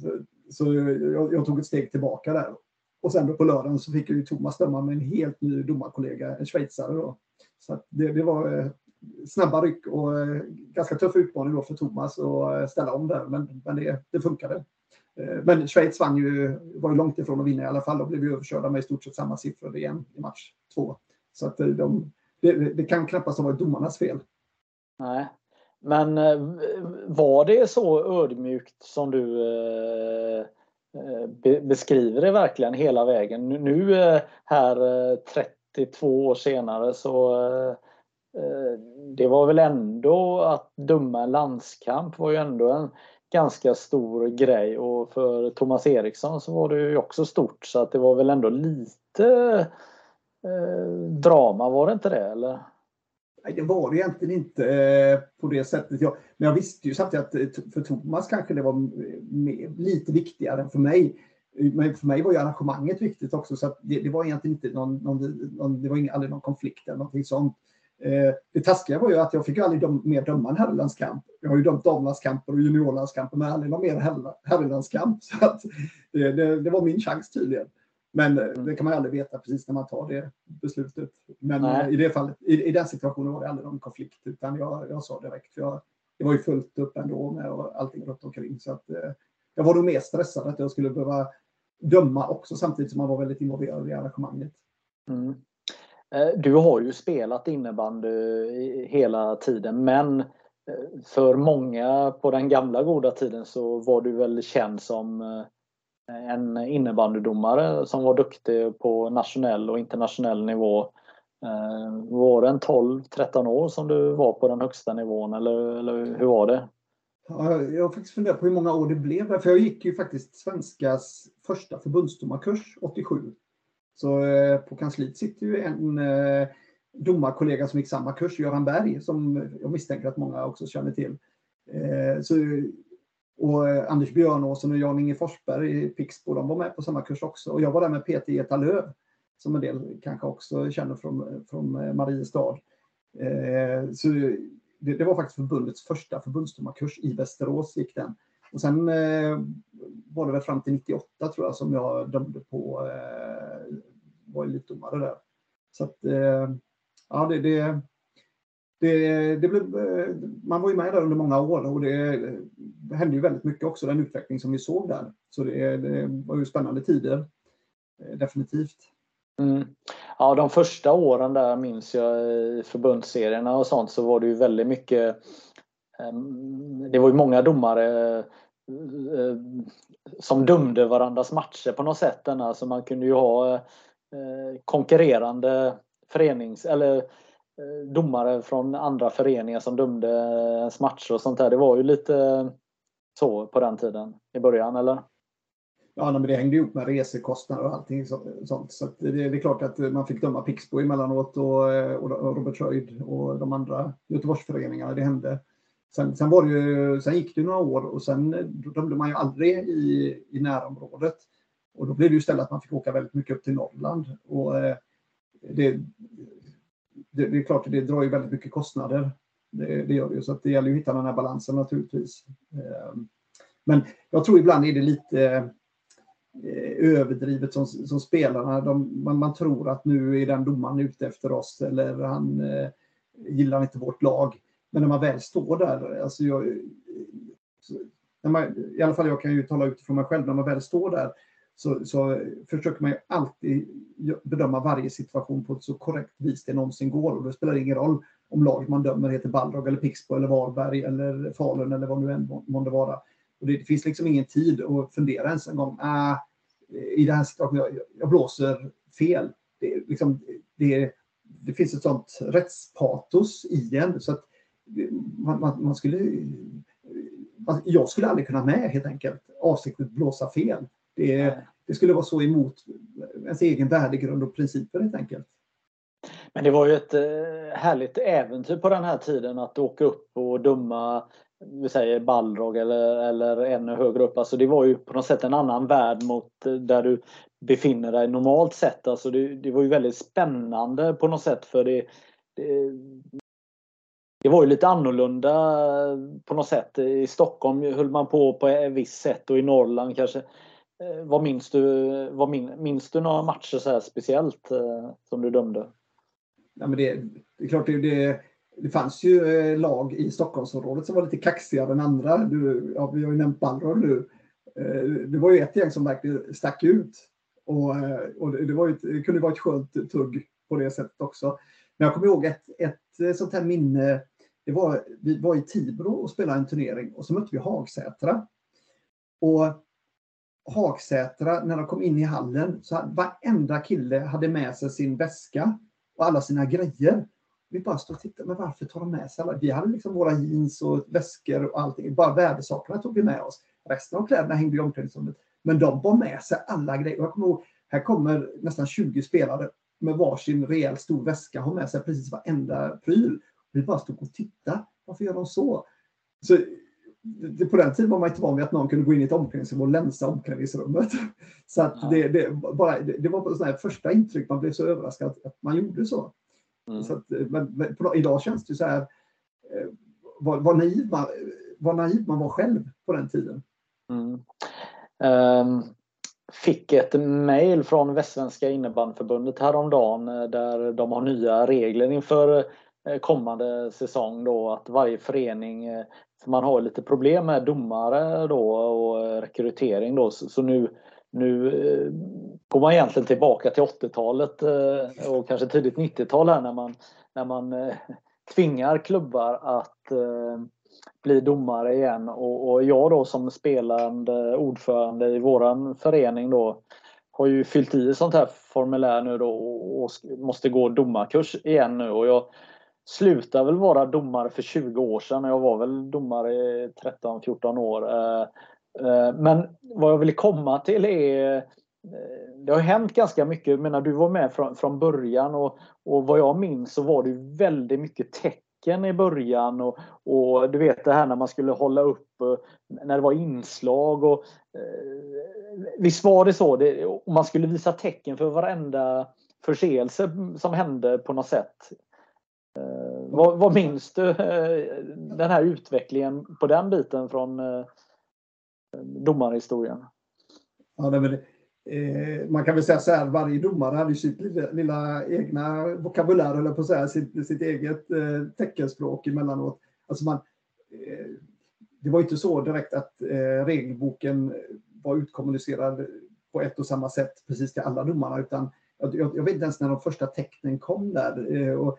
Så, så jag, jag, tog ett steg tillbaka där. Och sen då på lördagen så fick ju Thomas döma med en helt ny domarkollega, en schweizare. Då. Så det, det, var eh, snabba ryck och eh, ganska tuff utmaning då för Thomas att ställa om där, men, men det, det funkade. Eh, men Schweiz vann ju, var ju långt ifrån att vinna i alla fall. De blev ju överkörda med i stort sett samma siffror igen i match två. Så att eh, de, det, det kan knappast ha varit domarnas fel. Nej. Men eh, var det så ödmjukt som du beskriver det verkligen hela vägen? Nu här 32 år senare så det var väl ändå att döma en landskamp var ju ändå en ganska stor grej och för Thomas Eriksson så var det ju också stort så att det var väl ändå lite eh, drama, var det inte det eller? Nej, det var det egentligen inte eh, på det sättet. Jag, men jag visste ju samtidigt att eh, för Thomas kanske det var lite viktigare än för mig. Eh, men för mig var ju arrangemanget viktigt också så det, det, var egentligen inte någon, någon, någon det var aldrig någon konflikt eller någonting sånt. Eh, det taskiga var ju att jag fick ju aldrig döm, mer döma en herrlandskamp. Jag har ju dömt damlandskamper och juniorlandskamper men aldrig någon mer herrlandskamp. <laughs> Så att det, det, det, var min chans tydligen. Men eh, mm. det kan man ju aldrig veta precis när man tar det beslutet. Men Nej. i det fallet, i, i, den situationen var det aldrig någon konflikt utan jag, jag sa direkt. Jag, det var ju fullt upp ändå med allting runt omkring. Så att, eh, jag var nog mer stressad att jag skulle behöva döma också samtidigt som man var väldigt involverad i arrangemanget. Mm. Eh, du har ju spelat innebandy hela tiden men eh, för många på den gamla goda tiden så var du väl känd som eh, en innebandydomare som var duktig på nationell och internationell nivå. Var det en 12-13 år som du var på den högsta nivån eller, eller hur var det? Ja, jag har faktiskt funderat på hur många år det blev. För jag gick ju faktiskt Svenskas första förbundsdomarkurs 87. Så eh, på kansliet sitter ju en eh, domarkollega som gick samma kurs, Göran Berg, som jag misstänker att många också känner till. Eh, så, och eh, Anders Björnåsen och Jan-Inge Forsberg i Pixbo, de var med på samma kurs också. Och jag var där med Peter Getalöv, som en del kanske också känner från, från eh, Mariestad. Eh, så det, det, var faktiskt förbundets första förbundsdomarkurs i Västerås gick den. Och sen eh, var det väl fram till 98 tror jag som jag dömde på, eh, var elitdomare där. Så att, eh, ja det, det, det, det blev, eh, man var ju med där under många år och det, det hände ju väldigt mycket också, den utveckling som vi såg där. Så det, det var ju spännande tider, eh, definitivt. Mm. Ja, de första åren där minns jag i förbundsserierna och sånt så var det ju väldigt mycket Det var ju många domare Eh, som dömde varandras matcher på något sätt. Alltså man kunde ju ha eh, konkurrerande förenings eller eh, domare från andra föreningar som dömde ens matcher och sånt där. Det var ju lite så på den tiden i början, eller? Ja, men det hängde ihop med resekostnader och allting sånt. Så det, det, är klart att man fick döma Pixbo emellanåt och, och Robert Röjd och de andra Göteborgsföreningarna. Det hände. Sen, sen, var det ju, sen gick det några år och sen eh, dömde man ju aldrig i, i närområdet. Och då blev det ju istället att man fick åka väldigt mycket upp till Norrland. Och eh, det, det, det är klart att det drar ju väldigt mycket kostnader. Det, det gör det ju. Så det gäller ju att hitta den här balansen naturligtvis. Eh, men jag tror ibland är det lite Eh, överdrivet som, som spelarna. De, man, man, tror att nu är den domaren ute efter oss eller han eh, gillar inte vårt lag. Men när man väl står där, alltså jag, när man, i alla fall jag kan ju tala utifrån mig själv, när man väl står där så, så försöker man ju alltid bedöma varje situation på ett så korrekt vis det någonsin går. Och det spelar ingen roll om laget man dömer heter Balrog eller Pixbo eller Varberg eller Falun eller vad nu än månde vara. Och det, det, finns liksom ingen tid att fundera ens en gång. Ah, I den här situationen, jag, jag blåser fel. Det, liksom, det, det finns ett sånt rättspatos i en. Så att man, man, man skulle... Man, jag skulle aldrig kunna med helt enkelt avsiktligt blåsa fel. Det, det skulle vara så emot ens egen värdegrund och principer helt enkelt. Men det var ju ett eh, härligt äventyr på den här tiden att åka upp och döma vi säger Balrog eller, eller ännu högre upp. Alltså det var ju på något sätt en annan värld mot eh, där du befinner dig normalt sett. Alltså det, det var ju väldigt spännande på något sätt för det, det, det var ju lite annorlunda på något sätt. I Stockholm höll man på på ett visst sätt och i Norrland kanske. Eh, vad minns du, vad min, minns du några matcher så här speciellt eh, som du dömde? Ja, men det, det är klart, det, det det fanns ju eh, lag i Stockholmsområdet som var lite kaxigare än andra. Du, ja, vi har ju nämnt Balrog nu. Det var ju ett gäng som verkligen stack ut. Och, och det, var ju, det kunde vara ett skönt tugg på det sättet också. Men jag kommer ihåg ett, ett sånt här minne. Det var, vi var i Tibro och spelade en turnering och så mötte vi Hagsätra. Och Hagsätra, när de kom in i hallen, så hade varenda kille hade med sig sin väska och alla sina grejer. Vi bara stod och tittade, men varför tar de med sig alla? Vi hade liksom våra jeans och väskor och allting. Bara värdesakerna tog vi med oss. Resten av kläderna hängde i omklädningsrummet. Men de bar med sig alla grejer. Jag kommer ihåg, här kommer nästan 20 spelare med varsin rejäl stor väska, har med sig precis varenda pryl. Vi bara stod och tittade. Varför gör de så? så det, på den tiden var man inte van vid att någon kunde gå in i ett omklädningsrum och länsa omklädningsrummet. <laughs> Så att ja. det, det, bara, det, det var sådana första intryck, man blev så överraskad att, att man gjorde så. Mm. så att, men, men på, idag känns det så här, eh, vad, vad, naiv man, vad naiv man var själv på den tiden. Mm. Um, fick ett mejl från Västsvenska innebandyförbundet häromdagen eh, där de har nya regler inför eh, Eh, kommande säsong då att varje förening eh, för man har lite problem med domare då och eh, rekrytering då så, nu nu går man egentligen tillbaka till 80-talet och kanske tidigt 90-tal här när man, när man tvingar klubbar att bli domare igen. Och, och jag då som spelande ordförande i våran förening då har ju fyllt i sånt här formulär nu då och, måste gå domarkurs igen nu. Och jag slutade väl vara domare för 20 år sedan. Jag var väl domare i 13-14 år. Eh, eh, men vad jag vill komma till är eh, det har hänt ganska mycket. Jag menar, du var med från, från början och, och vad jag minns så var det väldigt mycket tecken i början och, och, du vet det här när man skulle hålla upp när det var inslag och visst var det så. Det, och man skulle visa tecken för varenda förseelse som hände på något sätt. Eh, vad, vad minns du eh, den här utvecklingen på den biten från eh, domarhistorien? Ja, det, Eh, man kan väl säga så här, varje domare hade sitt lilla, lilla egna vokabulär, eller på att säga, sitt, sitt eget eh, teckenspråk emellanåt. Alltså man, eh, det var inte så direkt att eh, regelboken var utkommunicerad på ett och samma sätt precis till alla domarna, utan jag, jag, jag vet inte ens när de första tecknen kom där. Eh, och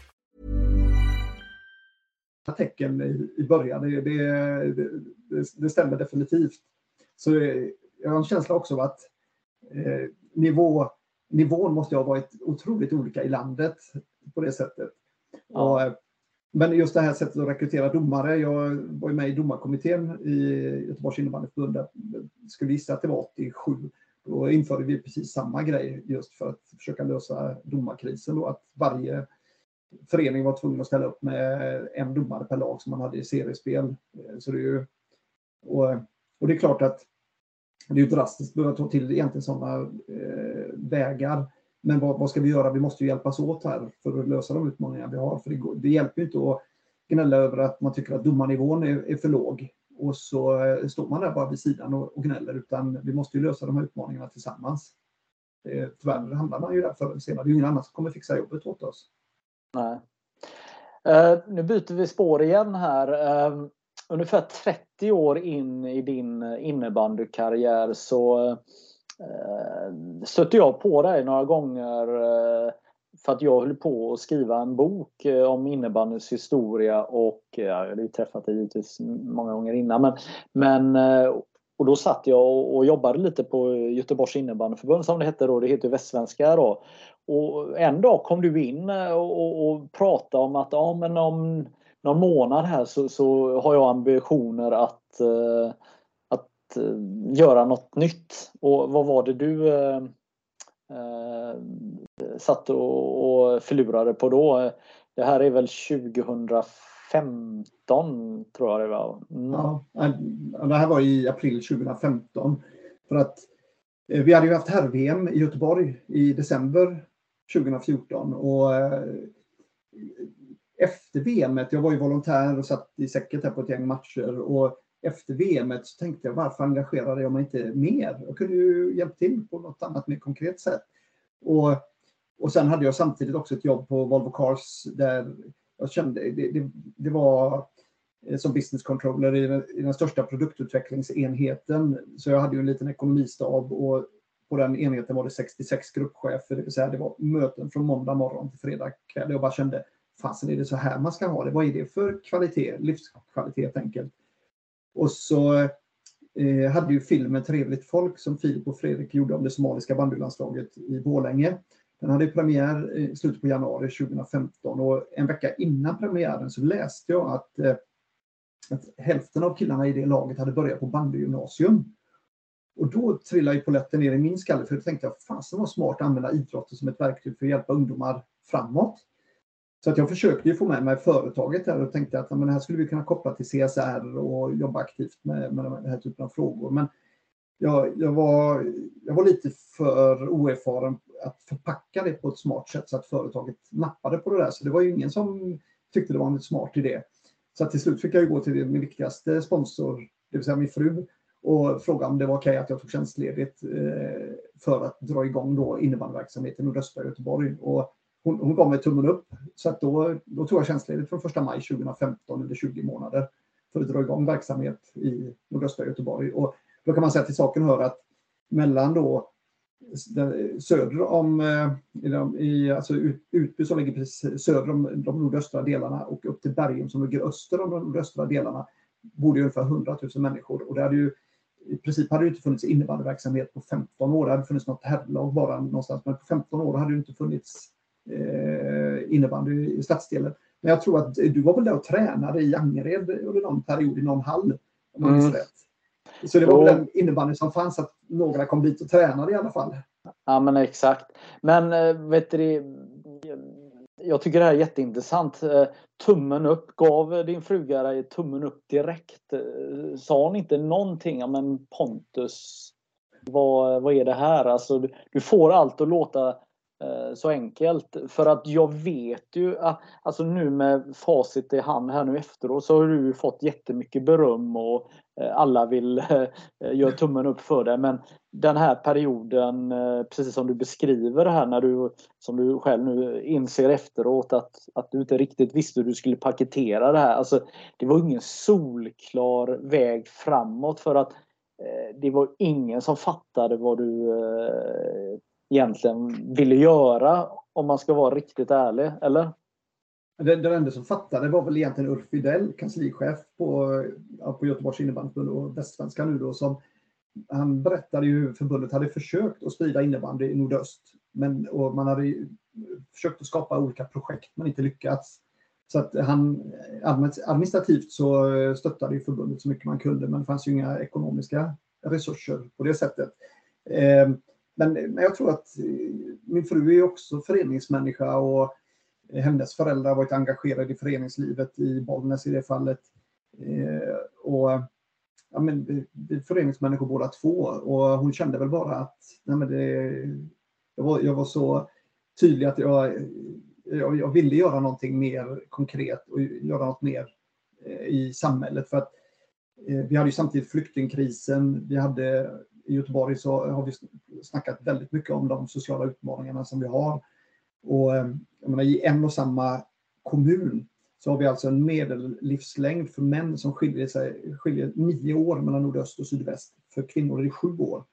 Tecken i, i början. Det, det, det, stämmer definitivt. Så jag har en känsla också av att eh, nivå, nivån måste ha varit otroligt olika i landet på det sättet. Ja. Och, men just det här sättet att rekrytera domare. Jag var med i domarkommittén i Göteborgs innebandyförbund. Jag skulle gissa att det var 87. Då införde vi precis samma grej just för att försöka lösa domarkrisen. Då, att varje förening var tvungen att ställa upp med en domare per lag som man hade i seriespel. Eh, så det är ju, och, och det är klart att det är drastiskt att behöva ta till egentligen sådana eh, vägar. Men vad, vad, ska vi göra? Vi måste ju hjälpas åt här för att lösa de utmaningar vi har. För det, går, det hjälper ju inte att gnälla över att man tycker att domarnivån är, är för låg och så eh, står man där bara vid sidan och, och gnäller utan vi måste ju lösa de här utmaningarna tillsammans. Eh, tyvärr hamnar man ju där förr eller senare. Det är ju ingen annan som kommer fixa jobbet åt oss. Nej. Uh, nu byter vi spår igen här. Uh, ungefär 30 år in i din innebandykarriär så uh, stötte jag på dig några gånger för att jag höll på att skriva en bok om innebandyns historia och jag hade ju träffat dig givetvis många gånger innan men, men och då satt jag och jobbade lite på Göteborgs innebandyförbund som det hette då, det heter Västsvenska då. Och en dag kom du in eh, och, och pratade om att ja, men om någon månad här så, så har jag ambitioner att, eh, att eh, göra något nytt. Och vad var det du eh, eh satt och, och förlurade på då? Det här är väl 15 tror jag det var. Mm. Ja, eh, det här var i april 2015. För att eh, vi hade ju haft herr-VM i Göteborg i december 2014. Och eh, efter VM, jag var ju volontär och satt i säcket här på ett gäng matcher och efter VM så tänkte jag varför engagerade jag mig inte mer? Jag kunde ju hjälpt till på något annat mer konkret sätt. Och, och sen hade jag samtidigt också ett jobb på Volvo Cars där jag kände det, det, det var eh, som business controller i den, i den, största produktutvecklingsenheten. Så jag hade ju en liten ekonomistab och på den enheten var det 66 gruppchefer, det vill säga det var möten från måndag morgon till fredag kväll. Jag bara kände, fasen är det så här man ska ha det? Vad är det för kvalitet? Livskvalitet helt enkelt. Och så eh, hade ju filmen Trevligt folk som Filip och Fredrik gjorde om det somaliska bandylandslaget i Borlänge. Den hade premiär i slutet på januari 2015 och en vecka innan premiären så läste jag att, eh, att hälften av killarna i det laget hade börjat på bandygymnasium. Och då trillade ju polletten ner i min skalle för då tänkte jag, fasen var smart att använda idrotten som ett verktyg för att hjälpa ungdomar framåt. Så att jag försökte ju få med mig företaget här och tänkte att men det här skulle vi kunna koppla till CSR och jobba aktivt med, med den här typen av frågor. Men jag, jag, var, jag var lite för oerfaren att förpacka det på ett smart sätt så att företaget nappade på det där. Så det var ju ingen som tyckte det var en smart idé. Så till slut fick jag gå till min viktigaste sponsor, det vill säga min fru, och fråga om det var okej att jag tog tjänstledigt eh, för att dra igång då innebandyverksamheten i nordöstra Göteborg. Och hon, hon gav mig tummen upp. Så att då, då tog jag tjänstledigt från 1 maj 2015 under 20 månader för att dra igång verksamhet i nordöstra Göteborg. Och då kan man säga till saken hör att mellan då söder om, eh, i, alltså Utby som ligger precis söder om de nordöstra delarna och upp till Bergum som ligger öster om de nordöstra delarna bor det ungefär 100 000 människor. Och det hade ju, I princip hade det inte funnits innebandyverksamhet på 15 år. Det hade funnits något herrlag bara någonstans, men på 15 år hade det inte funnits eh, innebandy i stadsdelen. Men jag tror att du var väl där och tränade i Angered under någon period i någon hall. Om man mm. rätt. Så det var väl den innebandy som fanns, att några kom dit och tränade i alla fall. Ja men exakt. Men eh, vet du, jag tycker det här är jätteintressant. Eh, tummen upp, gav din fruga dig tummen upp direkt? Eh, sa hon inte någonting om en Pontus? Vad, vad är det här? Alltså, du får allt att låta Eh, så enkelt. För att jag vet ju att alltså nu med facit i hand här nu efteråt så har du fått jättemycket beröm och eh, alla vill eh, göra tummen upp för det. Men den här perioden, precis som du beskriver det här när du, som du själv nu inser efteråt att, att du inte riktigt visste hur du skulle paketera det här. Alltså, det var ingen solklar väg framåt för att det var ingen som fattade vad du egentligen ville göra om man ska vara riktigt ärlig, eller? Den, den enda som fattade var väl egentligen Ulf Fidell, kanslichef på, på Göteborgs innebandyförbund och Västsvenska nu då, som han berättade ju hur förbundet hade försökt att sprida innebandy i nordöst. Men, och man hade försökt att skapa olika projekt men inte lyckats. Så att han administrativt så stöttade ju förbundet så mycket man kunde men det fanns ju inga ekonomiska resurser på det sättet. Ehm, men, men jag tror att eh, min fru är också föreningsmänniska och hennes föräldrar har varit engagerade i föreningslivet i Bollnäs i det fallet. Eh, och ja, men, vi är föreningsmänniskor båda två och hon kände väl bara att nej, men det, jag, var, jag var så tydlig att jag, jag, jag, ville göra någonting mer konkret och göra något mer eh, i samhället. För att eh, vi hade ju samtidigt flyktingkrisen, vi hade i Göteborg så har vi snackat väldigt mycket om de sociala utmaningarna som vi har. Och eh, jag menar, i en och samma kommun så har vi alltså en medellivslängd för män som skiljer, sig, skiljer nio år mellan nordöst och sydväst. För kvinnor är det sju år.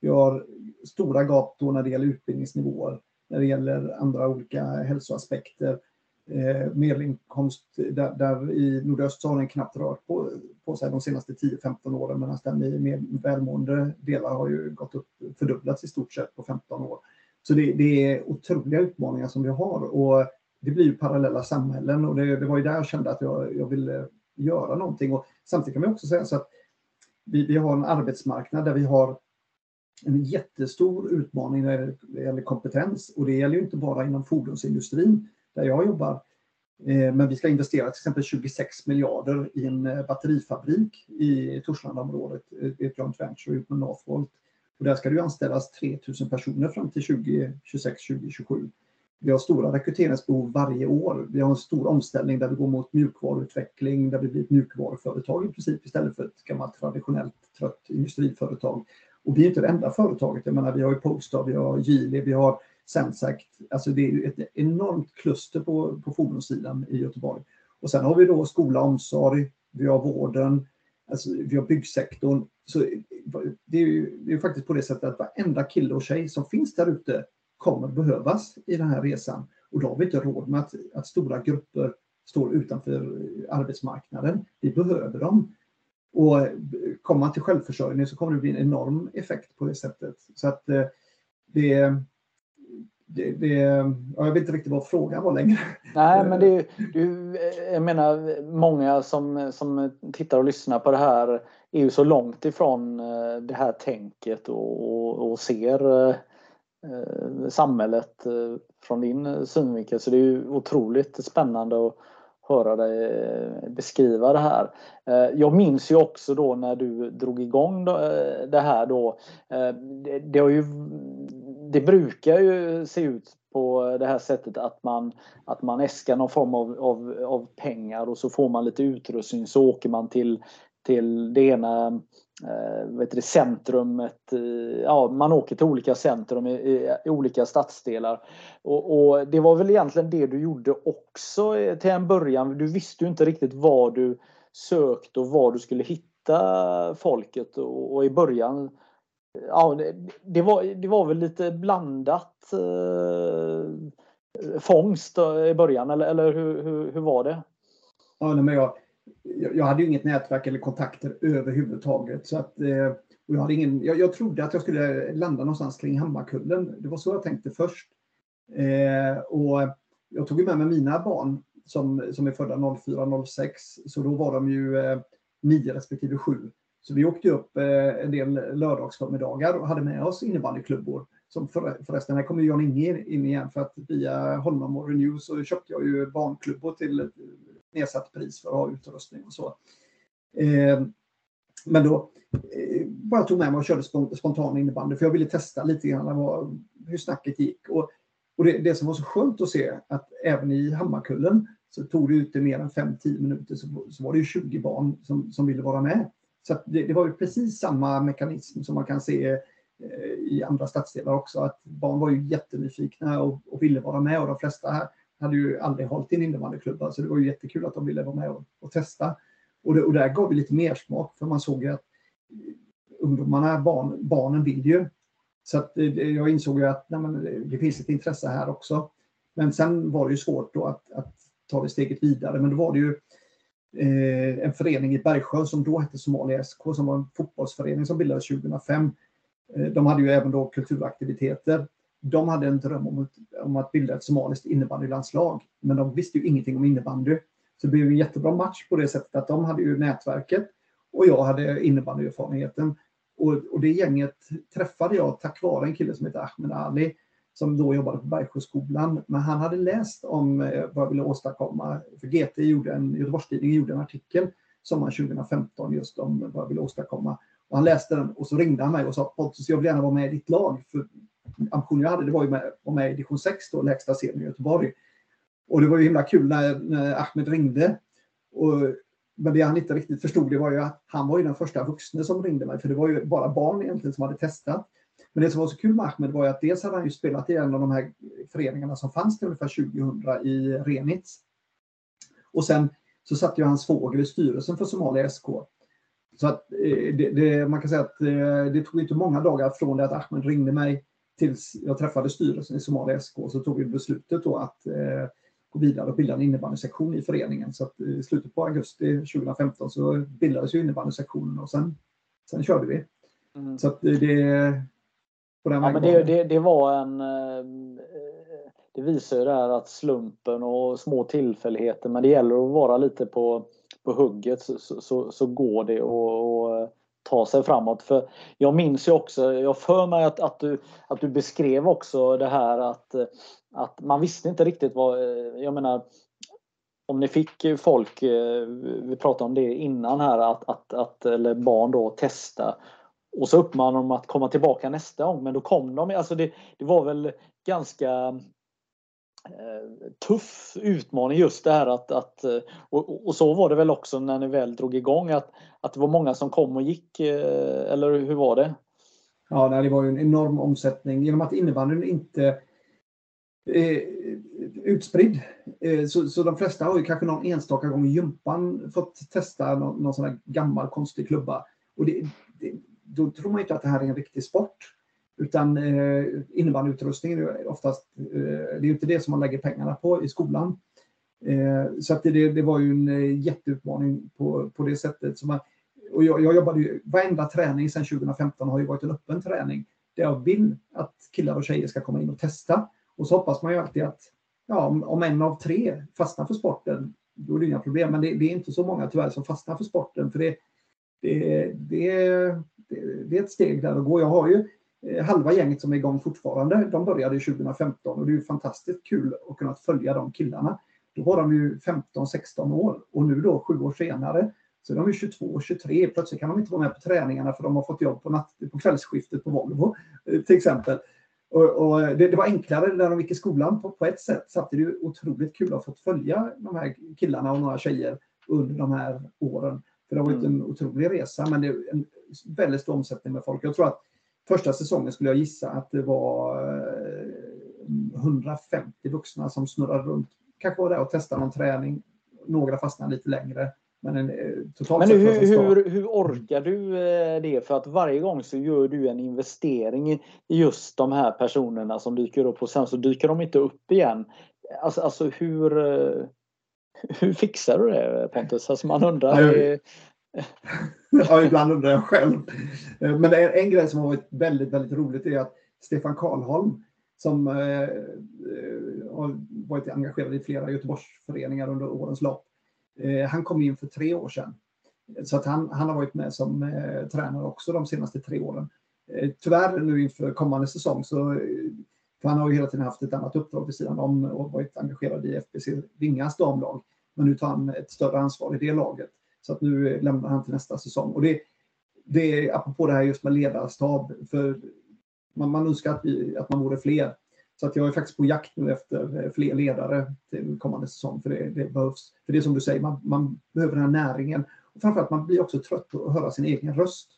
Vi har stora gap då när det gäller utbildningsnivåer, när det gäller andra olika hälsoaspekter eh, medelinkomst där, där, i nordöst så har den knappt rört på, på sig de senaste 10-15 åren medan den i mer välmående delar har ju gått upp, fördubblats i stort sett på 15 år. Så det, det är otroliga utmaningar som vi har och det blir ju parallella samhällen och det, det var ju där jag kände att jag, jag ville göra någonting. Och samtidigt kan man också säga så att vi, vi har en arbetsmarknad där vi har en jättestor utmaning när det gäller kompetens och det gäller ju inte bara inom fordonsindustrin där jag jobbar. Eh, men vi ska investera till exempel 26 miljarder i en eh, batterifabrik i Torslandaområdet, eh, ett joint venture med Northvolt. Och där ska det anställas 3000 personer fram till 2026-2027. vi har stora rekryteringsbehov varje år. Vi har en stor omställning där vi går mot mjukvaruutveckling, där vi blir ett mjukvaruföretag i princip istället för ett gammalt traditionellt trött industriföretag. Och vi är inte det enda företaget. Jag menar, vi har ju Polestar, vi har Geely, vi har Sensact. Alltså det är ett enormt kluster på, på fordonssidan i Göteborg. Och sen har vi då skola, omsorg, vi har vården, alltså vi har byggsektorn. Så det är ju det är faktiskt på det sättet att varenda kille och tjej som finns där ute kommer behövas i den här resan. Och då har vi inte råd med att, att stora grupper står utanför arbetsmarknaden. Vi behöver dem. Och kommer man till självförsörjning så kommer det bli en enorm effekt på det sättet. Så att eh, det, det, det, jag vet inte riktigt vad frågan var längre. Nej, men det, du, jag menar många som, som tittar och lyssnar på det här är ju så långt ifrån eh, det här tänket och, och ser eh, samhället från din synvinkel. Så det är ju otroligt spännande att höra dig eh, beskriva det här. Eh, jag minns ju också då när du drog igång eh, det här då. Det, har ju, det brukar ju se ut på det här sättet att man, att man äskar någon form av, av, av pengar och så får man lite utrustning så åker man till, till det ena eh, vet du, centrumet. Ja, man åker till olika centrum i, i, i olika stadsdelar. Och, och, det var väl egentligen det du gjorde också eh, till en början. Du visste ju inte riktigt var du sökte och var du skulle hitta folket. Och, och i början Ja, det, det, var, det var väl lite blandat eh, fångst i början, eller, eller hur, hur, hur var det? Ja, men jag, jag hade ju inget nätverk eller kontakter överhuvudtaget. Så att, eh, och jag, hade ingen, jag, jag, trodde att jag skulle landa någonstans kring Hammarkullen. Det var så jag tänkte först. Eh, och jag tog med mig mina barn som, som är födda 04-06. Så då var de ju eh, 9 respektive 7. Så vi åkte upp eh, en del lördagsförmiddagar och hade med oss innebandyklubbor. Som för, förresten, här kommer Jan Inge in igen för att via honom och Renew så köpte jag ju barnklubbor till nedsatt pris för att ha utrustning och så. Eh, men då eh, bara tog med mig och körde spontan innebandy för jag ville testa lite grann vad, hur snacket gick. Och, och det, det, som var så skönt att se att även i Hammarkullen så tog det inte mer än 5-10 minuter så, så var det ju 20 barn som, som ville vara med. Så det, det, var ju precis samma mekanism som man kan se eh, i andra stadsdelar också. Att barn var ju jättenyfikna och, och ville vara med och de flesta här hade ju aldrig hållit i en innebandyklubba så det var ju jättekul att de ville vara med och, och testa. Och, det, och där gav vi lite mer smak för man såg ju att ungdomarna, barn, barnen vill ju. Så att eh, jag insåg ju att nej, men, det finns ett intresse här också. Men sen var det ju svårt då att, att ta det steget vidare. Men då var det ju eh, en förening i Bergsjö som då hette Somalia SK som var en fotbollsförening som bildades 2005. Eh, de hade ju även då kulturaktiviteter de hade en dröm om, om att bilda ett somaliskt innebandylandslag. Men de visste ju ingenting om innebandy. Så det blev en jättebra match på det sättet att de hade ju nätverket och jag hade innebandyerfarenheten. Och, och det gänget träffade jag tack vare en kille som heter Ahmed Ali som då jobbade på Bergsjöskolan. Men han hade läst om eh, vad jag ville åstadkomma. För GT gjorde en, Göteborgstidningen gjorde en artikel sommaren 2015 just om vad jag ville åstadkomma. Och han läste den och så ringde han mig och sa Pontus, jag vill gärna vara med i ditt lag. För ambition jag hade det var ju att vara med i division 6, då, lägsta serien i Göteborg. Och det var ju himla kul när, när Ahmed ringde. Och, men det han inte riktigt förstod det var ju att han var ju den första vuxne som ringde mig, för det var ju bara barn egentligen som hade testat. Men det som var så kul med Ahmed var ju att dels hade han ju spelat i en av de här föreningarna som fanns till ungefär 2000 i Renitz. Och sen så satt ju hans fågel i styrelsen för Somalia SK. Så att eh, det, det, man kan säga att eh, det tog inte många dagar från det att Ahmed ringde mig tills jag träffade styrelsen i Somalia SK så tog vi beslutet då att eh, gå vidare och bilda en innebandysektion i föreningen. Så att i slutet på augusti 2015 så bildades ju innebandysektionen och sen, sen körde vi. Mm. Så att det... På den ja, men det, det, det, var en... Det visar ju det här att slumpen och små tillfälligheter, men det gäller att vara lite på, på hugget så, så, så går det och, och ta sig framåt. För jag minns ju också, jag för mig att, att, du, att du beskrev också det här att, att man visste inte riktigt vad, jag menar om ni fick folk, eh, vi pratade om det innan här, att, att, att eller barn då testa och så uppmanade de att komma tillbaka nästa gång men då kom de, alltså det, det var väl ganska Eh, tuff utmaning just det här att, att eh, och, och, så var det väl också när ni väl drog igång att, att det var många som kom och gick eh, eller hur var det? Ja, det var ju en enorm omsättning genom att innebandyn inte eh, utspridd. Eh, så, så de flesta har ju kanske någon enstaka gång i gympan fått testa någon, någon sån här gammal konstig klubba. Och det, det, då tror man inte att det här är en riktig sport. Utan eh, innebandyutrustning är oftast, eh, det är inte det som man lägger pengarna på i skolan. Eh, så att det, det var ju en eh, jätteutmaning på, på det sättet. Som man, och jag, jag jobbade ju, varenda träning sedan 2015 har ju varit en öppen träning. Där jag vill att killar och tjejer ska komma in och testa. Och så hoppas man ju alltid att ja, om, om en av tre fastnar för sporten, då är det inga problem. Men det, det, är inte så många tyvärr som fastnar för sporten. För det, det, det, det är ett steg där att gå. Jag har ju halva gänget som är igång fortfarande. De började 2015 och det är ju fantastiskt kul att kunna följa de killarna. Då var de ju 15-16 år och nu då sju år senare så är de 22 och 23. Plötsligt kan de inte vara med på träningarna för de har fått jobb på, natt, på kvällsskiftet på Volvo eh, till exempel. Och, och det, det, var enklare när de gick i skolan på, på ett sätt. Samtidigt är det otroligt kul att få följa de här killarna och några tjejer under de här åren. För det har varit mm. en otrolig resa men det är en väldigt stor omsättning med folk. Jag tror att första säsongen skulle jag gissa att det var 150 eh, vuxna som snurrade runt. Kanske var där och testade någon träning. Några fastnade lite längre. Men, en, eh, Men hur, hur, hur, orkar du eh, det? För att varje gång så gör du en investering i just de här personerna som dyker upp och sen så dyker de inte upp igen. Alltså, alltså hur, hur fixar du det Pontus? Alltså man undrar. Ja, ja, ibland undrar jag själv. Eh, men en, en grej som har varit väldigt, väldigt roligt är att Stefan Karlholm som eh, eh, har varit engagerad i flera Göteborgsföreningar under årens lopp Eh, han kom in för tre år sedan. Så att han, han har varit med som eh, tränare också de senaste tre åren. Eh, tyvärr nu inför kommande säsong så eh, för han har ju hela tiden haft ett annat uppdrag vid sidan om och varit engagerad i FBC Vingas damlag. Men nu tar han ett större ansvar i det laget. Så att nu lämnar han till nästa säsong. Och det, det är apropå det här just med ledarstab. För man, man önskar att, vi, att man vore fler. Så att jag är faktiskt på jakt nu efter eh, fler ledare till kommande säsong. För det, det behövs. För det är som du säger, man, man behöver den här näringen. Och framförallt man blir också trött på att höra sin egen röst.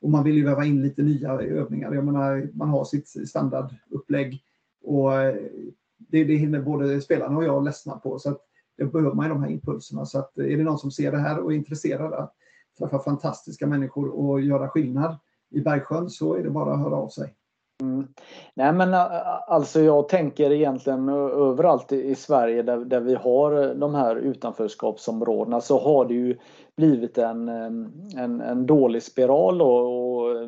Och man vill ju väva in lite nya övningar. Jag menar, man har sitt standardupplägg. Och eh, det, det hinner både spelarna och jag ledsna på. Så att det behöver man ju de här impulserna. Så att eh, är det någon som ser det här och är intresserad att träffa fantastiska människor och göra skillnad i Bergsjön så är det bara att höra av sig. Mm. Nej men eh, eh, alltså jag tänker egentligen överallt i Sverige där, där vi har de här utanförskapsområdena så har det ju blivit en, en, en dålig spiral och, och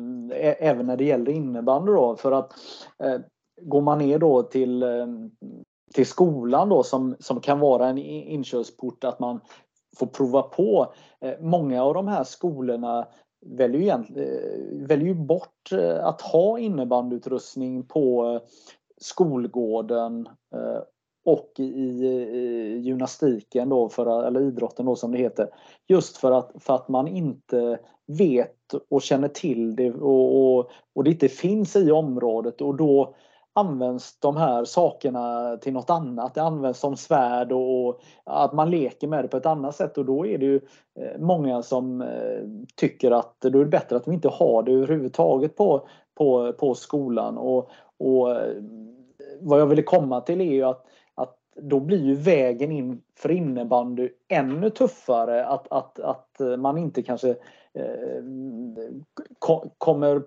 även när det gäller innebandy då för att eh, går man ner då till, till skolan då som, som kan vara en inkörsport att man får prova på. Eh, många av de här skolorna väljer ju, eh, väljer ju bort eh, att ha innebandyutrustning på skolgården och i, gymnastiken då, för, eller idrotten då som det heter. Just för att, för att man inte vet och känner till det och, och, och det inte finns i området och då används de här sakerna till något annat. Det används som svärd och att man leker med det på ett annat sätt och då är det ju eh, många som eh, tycker att då är det bättre att vi inte har det överhuvudtaget på, på, på skolan. Och, och eh, vad jag ville komma till är ju att, att då blir ju vägen in för innebandy ännu tuffare. Att, att, att man inte kanske eh, kommer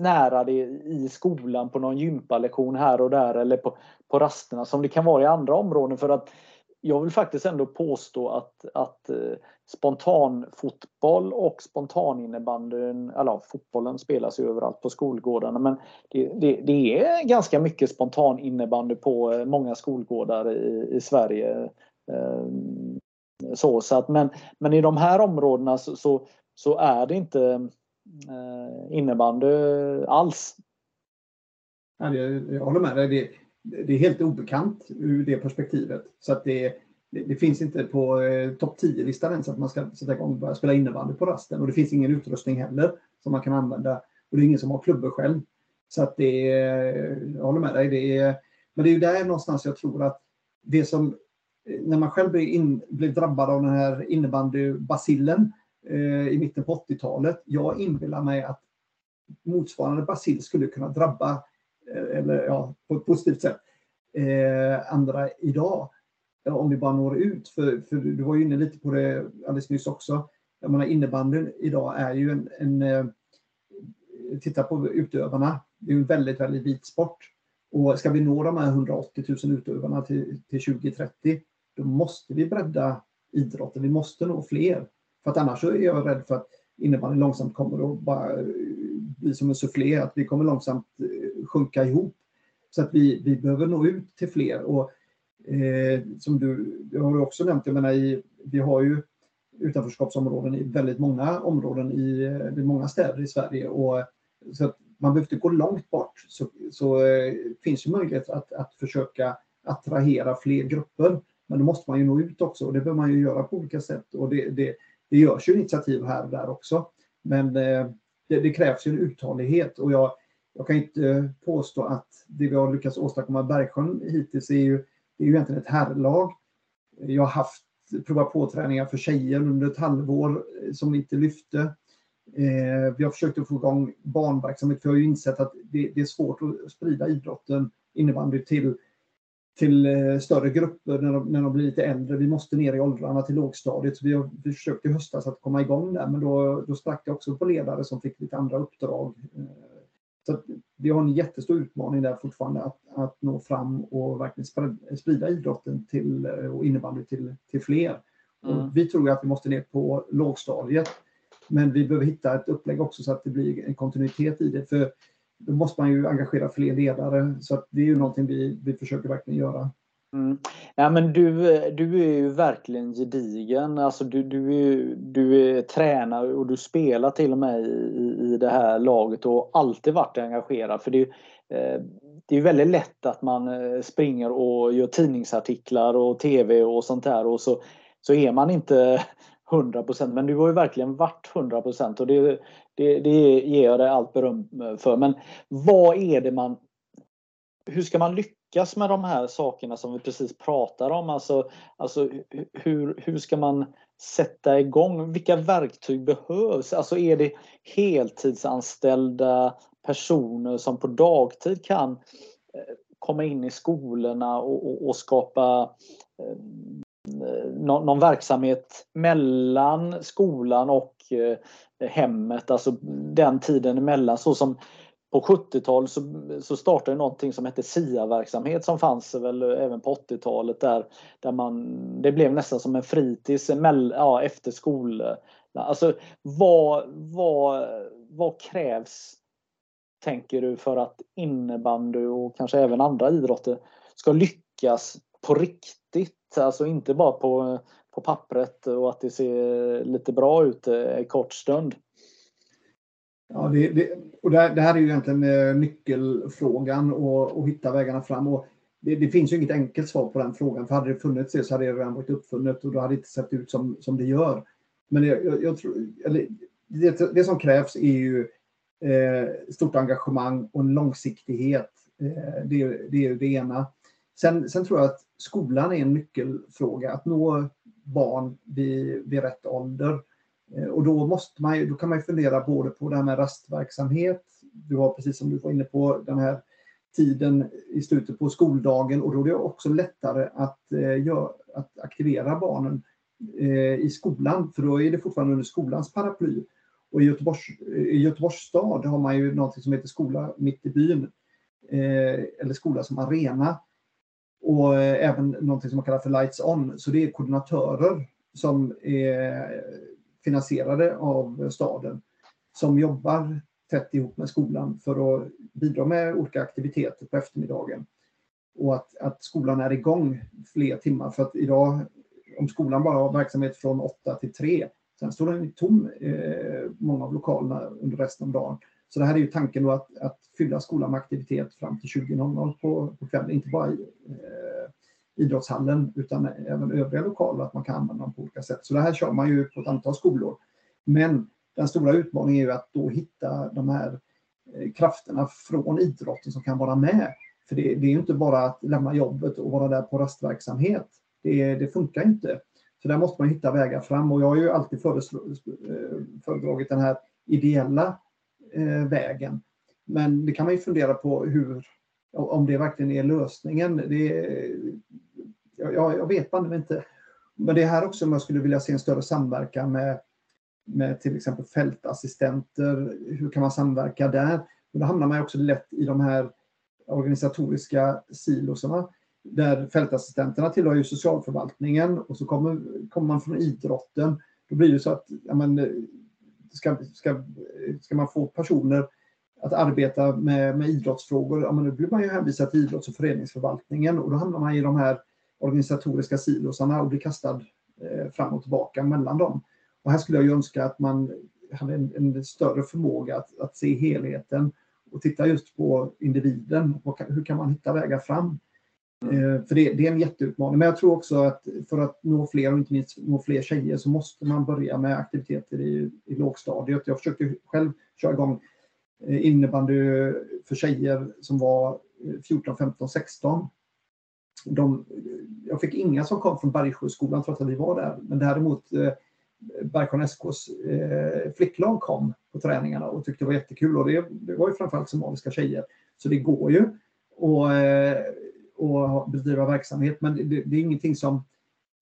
nära det i skolan på någon gympalektion här och där eller på, på rasterna som det kan vara i andra områden för att jag vill faktiskt ändå påstå att, att eh, spontanfotboll och spontaninnebandyn, eller fotbollen spelas ju överallt på skolgårdarna men det, det, det är ganska mycket spontaninnebandy på eh, många skolgårdar i, i Sverige. Eh, så, så att, men, men i de här områdena så, så, så är det inte Eh, innebandy alls. Ja, jag håller med dig. Det, det är helt obekant ur det perspektivet. Så att det, det, det finns inte på eh, topp 10-listan ens att man ska sätta igång och börja spela innebandy på rasten. Och det finns ingen utrustning heller som man kan använda. Och det är ingen som har klubbor själv. Så att det, eh, jag håller med dig. Det är, Men det är ju där någonstans jag tror att det som, eh, när man själv blir in, blir drabbad av den här innebandybacillen Eh, i mitten på 80-talet, jag inbillar mig att motsvarande bacill skulle kunna drabba, eh, eller ja, på ett positivt sätt, eh, andra idag. Eh, om vi bara når ut, för, för du var ju inne lite på det alldeles nyss också. Jag menar innebandyn idag är ju en, en titta på utövarna, det är en väldigt, väldigt vit sport. Och ska vi nå de här 180 000 utövarna till, till 2030, då måste vi bredda idrotten. Vi måste nå fler. För att annars är jag rädd för att innebandyn långsamt kommer att bara eh, bli som en sufflé. att vi kommer långsamt eh, sjunka ihop. Så att vi, vi behöver nå ut till fler. Och, eh, som du, du har också nämnt, jag menar, i, vi har ju utanförskapsområden i väldigt många områden i, eh, i många städer i Sverige. Och, så att man behöver inte gå långt bort. Så, så eh, finns ju möjlighet att, att försöka attrahera fler grupper. Men då måste man ju nå ut också och det behöver man ju göra på olika sätt. Och det, det, det görs ju initiativ här och där också. Men eh, det, det, krävs ju en uthållighet och jag, jag kan inte eh, påstå att det vi har lyckats åstadkomma i Bergsjön hittills är ju, det är ju egentligen ett herrlag. Jag har haft prova på träningar för tjejer under ett halvår eh, som inte lyfte. Eh, vi har försökt att få igång barnverksamhet för jag har ju insett att det, det är svårt att sprida idrotten innebandy till, till eh, större grupper när de, när de blir lite äldre. Vi måste ner i åldrarna till lågstadiet. Så vi har försökt i höstas att komma igång där men då, då sprack det också på ledare som fick lite andra uppdrag. Så vi har en jättestor utmaning där fortfarande att, att nå fram och verkligen sprida idrotten till, och innebandy till, till fler. Mm. Och vi tror att vi måste ner på lågstadiet. Men vi behöver hitta ett upplägg också så att det blir en kontinuitet i det. För då måste man ju engagera fler ledare. Så att det är ju någonting vi, vi försöker verkligen göra. Mm. Ja, men du, du är ju verkligen gedigen. Alltså du, du, är, du är tränare och du spelar till och med i, i det här laget och har alltid varit engagerad. För det, eh, det är väldigt lätt att man eh, springer och gör tidningsartiklar och tv och sånt där och så, så är man inte 100% men du har ju verkligen varit 100 och det, det, det ger jag dig allt beröm eh, för. Men vad är det man... Hur ska man lyckas med de här sakerna som vi precis pratar om? Alltså, alltså hur, hur ska man sätta igång? Vilka verktyg behövs? Alltså är det heltidsanställda personer som på dagtid kan eh, komma in i skolorna och, och, och skapa eh, Eh, någon, någon, verksamhet mellan skolan och eh, hemmet, alltså den tiden emellan så som på 70-talet så, så startade någonting som hette SIA-verksamhet som fanns väl även på 80-talet där, där man, det blev nästan som en fritids ja, efter skolan. Alltså vad, vad, vad krävs, tänker du, för att innebandy och kanske även andra idrotter ska lyckas på riktigt? Alltså inte bara på, på pappret och att det ser lite bra ut eh, en kort stund. Ja, det, det, och det, det, här är ju egentligen eh, nyckelfrågan och, och hitta vägarna fram. Och det, det, finns ju inget enkelt svar på den frågan. För hade det funnits det så hade det redan varit uppfunnet och då hade det inte sett ut som, som det gör. Men jag, jag, jag tror, eller, det, det, som krävs är ju eh, stort engagemang och en långsiktighet. Eh, det, det är det ena. Sen, sen tror jag att skolan är en nyckelfråga. Att nå barn vid, vid rätt ålder. Eh, och då, måste man, då kan man fundera både på det här med rastverksamhet. Du har precis som du var inne på den här tiden i slutet på skoldagen och då är det också lättare att, eh, gör, att aktivera barnen eh, i skolan för då är det fortfarande under skolans paraply. Och i Göteborgs, i Göteborgs stad har man ju något som heter Skola mitt i byn. Eh, eller Skola som arena. Och eh, även något som man kallar för Lights On. Så det är koordinatörer som är finansierade av staden som jobbar tätt ihop med skolan för att bidra med olika aktiviteter på eftermiddagen. Och att, att skolan är igång fler timmar för att idag om skolan bara har verksamhet från 8 till 3 sen står den tom eh, många av lokalerna under resten av dagen. Så det här är ju tanken då att, att fylla skolan med aktivitet fram till 20.00 på, på kvällen, inte bara i, eh, idrottshallen utan även övriga lokaler, att man kan använda dem på olika sätt. Så det här kör man ju på ett antal skolor. Men den stora utmaningen är ju att då hitta de här eh, krafterna från idrotten som kan vara med. För det, det är ju inte bara att lämna jobbet och vara där på rastverksamhet. Det, det funkar inte. Så där måste man hitta vägar fram och jag har ju alltid eh, föredragit den här ideella eh, vägen. Men det kan man ju fundera på hur, om det verkligen är lösningen. Det, jag, jag vet man inte. Men det är här också man jag skulle vilja se en större samverkan med, med till exempel fältassistenter. Hur kan man samverka där? Men då hamnar man också lätt i de här organisatoriska silosarna där fältassistenterna tillhör ju socialförvaltningen och så kommer, kommer man från idrotten. Då blir det så att ja, men, ska, ska, ska man få personer att arbeta med, med idrottsfrågor, ja, men då blir man ju hänvisad till idrotts och föreningsförvaltningen och då hamnar man i de här organisatoriska silosarna och blir kastad eh, fram och tillbaka mellan dem. Och här skulle jag ju önska att man hade en, en större förmåga att, att, se helheten och titta just på individen. Och hur kan man hitta vägar fram? Mm. Eh, för det, det, är en jätteutmaning. Men jag tror också att för att nå fler och inte minst nå fler tjejer så måste man börja med aktiviteter i, i lågstadiet. Jag försökte själv köra igång eh, innebandy för tjejer som var 14, 15, 16. De, jag fick inga som kom från Bergsjöskolan trots att vi var där. Men däremot eh, Bergsjön SKs eh, flicklag kom på träningarna och tyckte det var jättekul. Och det, det var ju framförallt somaliska tjejer. Så det går ju. Och, eh, och bedriva verksamhet. Men det, det är ingenting som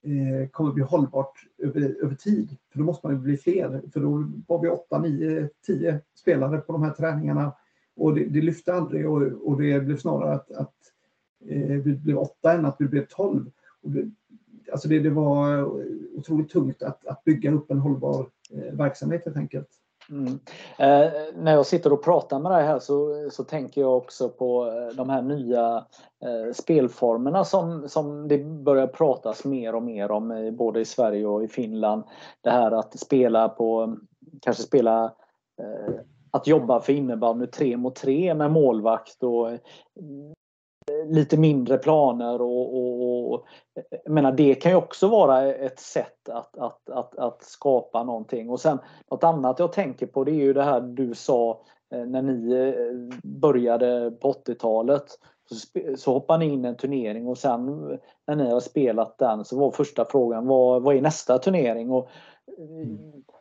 eh, kommer bli hållbart över, över tid. För då måste man bli fler. För då var vi 8, 9, 10 spelare på de här träningarna. Och det, det lyfte aldrig och, och det blev snarare att, att eh, vi blev 8 än att vi blev 12. Och det, alltså det, det var otroligt tungt att, att bygga upp en hållbar eh, verksamhet helt enkelt. Mm. Eh, när jag sitter och pratar med dig här så, så tänker jag också på eh, de här nya eh, spelformerna som, som det börjar pratas mer och mer om eh, både i Sverige och i Finland. Det här att spela på, kanske spela eh, att jobba för innebandy tre mot tre med målvakt och lite mindre planer och, och, och menar, det kan ju också vara ett sätt att, att, att, att skapa någonting. Och sen något annat jag tänker på det är ju det här du sa eh, när ni eh, började på 80-talet. Så, hoppade ni in i en turnering och sen när ni har spelat den så var första frågan vad, vad är nästa turnering? Och, mm.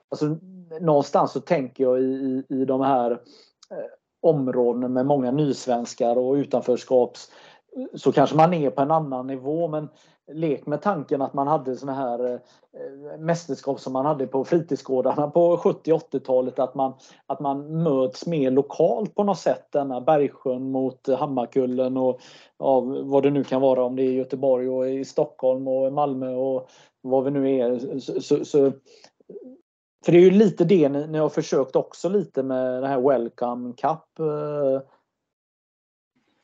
alltså, någonstans så tänker jag i, i de här eh, områdena med många nysvenskar och utanförskaps så kanske man är på en annan nivå men lek med tanken att man hade såna här eh, mästerskap som man hade på fritidsgårdarna på 70-80-talet att man, att man möts mer lokalt på något sätt. Denna Bergsjön mot Hammarkullen och ja, vad det nu kan vara om det är Göteborg och i Stockholm och Malmö och vad vi nu är. Så, så, så för det är ju lite det ni, ni har försökt också lite med den här Welcome Cup. Eh,